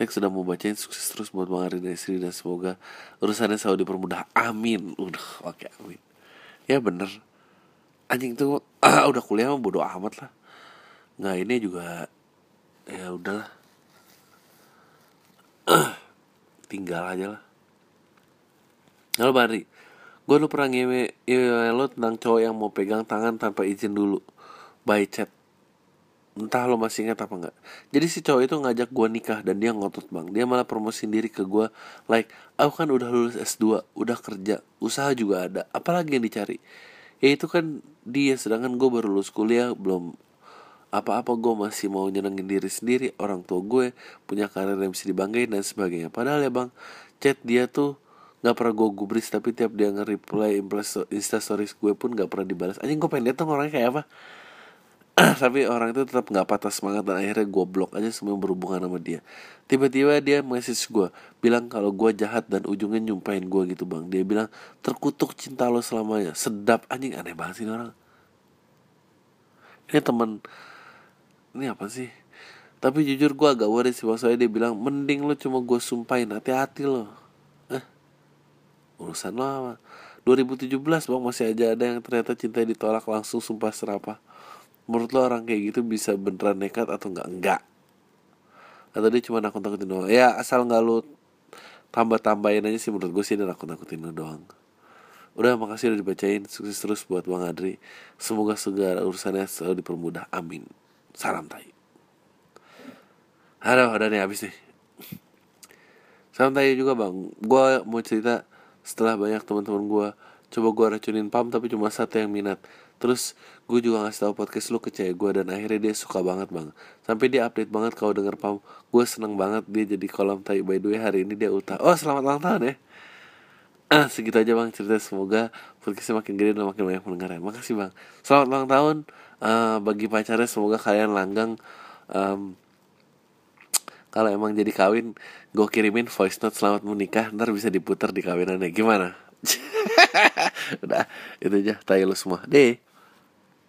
Thanks sudah mau bacain sukses terus buat Bang Ari dan istri dan semoga urusannya selalu dipermudah. Amin. Udah, oke okay, amin. Ya bener. Anjing tuh ah, udah kuliah mah bodo amat lah. Nggak ini juga ya udahlah. tinggal aja lah. Halo Bari, gue lu pernah ngewe, ngewe lo tentang cowok yang mau pegang tangan tanpa izin dulu by chat entah lo masih ingat apa enggak jadi si cowok itu ngajak gue nikah dan dia ngotot bang. Dia malah promosi diri ke gue like aku kan udah lulus S2 udah kerja usaha juga ada apalagi yang dicari? Ya itu kan dia sedangkan gue baru lulus kuliah belum apa-apa gue masih mau nyenengin diri sendiri orang tua gue punya karir yang bisa dibanggain dan sebagainya. Padahal ya bang chat dia tuh nggak pernah gue gubris tapi tiap dia nge-reply instastories gue pun nggak pernah dibalas. Anjing gue pengen lihat tuh orangnya kayak apa tapi orang itu tetap nggak patah semangat dan akhirnya gue blok aja semua berhubungan sama dia. Tiba-tiba dia message gue bilang kalau gue jahat dan ujungnya nyumpain gue gitu bang. Dia bilang terkutuk cinta lo selamanya. Sedap anjing aneh banget sih ini orang. Ini teman ini apa sih? Tapi jujur gue agak worry sih maksudnya dia bilang mending lo cuma gue sumpahin hati-hati lo. Eh urusan lo apa? 2017 bang masih aja ada yang ternyata cinta ditolak langsung sumpah serapah menurut lo orang kayak gitu bisa beneran nekat atau enggak enggak atau dia cuma nakut nakutin doang? Ya asal nggak lo tambah tambahin aja sih menurut gue sih dia nakut nakutin lo doang. Udah makasih udah dibacain. Sukses terus buat bang Adri. Semoga segala urusannya selalu dipermudah. Amin. Salam tai. Halo, udah nih habis nih. Salam tai juga bang. Gue mau cerita setelah banyak teman-teman gue Coba gue racunin pam tapi cuma satu yang minat Terus gue juga ngasih tau podcast lu ke cewek gue dan akhirnya dia suka banget bang. Sampai dia update banget kalau denger pam. Gue seneng banget dia jadi kolam tai by the way hari ini dia utah. Oh selamat ulang tahun ya. Ah segitu aja bang cerita semoga podcastnya makin gede dan makin banyak pendengar Makasih bang. Selamat ulang tahun. Uh, bagi pacarnya semoga kalian langgang. Um, kalau emang jadi kawin gue kirimin voice note selamat menikah ntar bisa diputar di kawinannya gimana udah itu aja tayo lu semua deh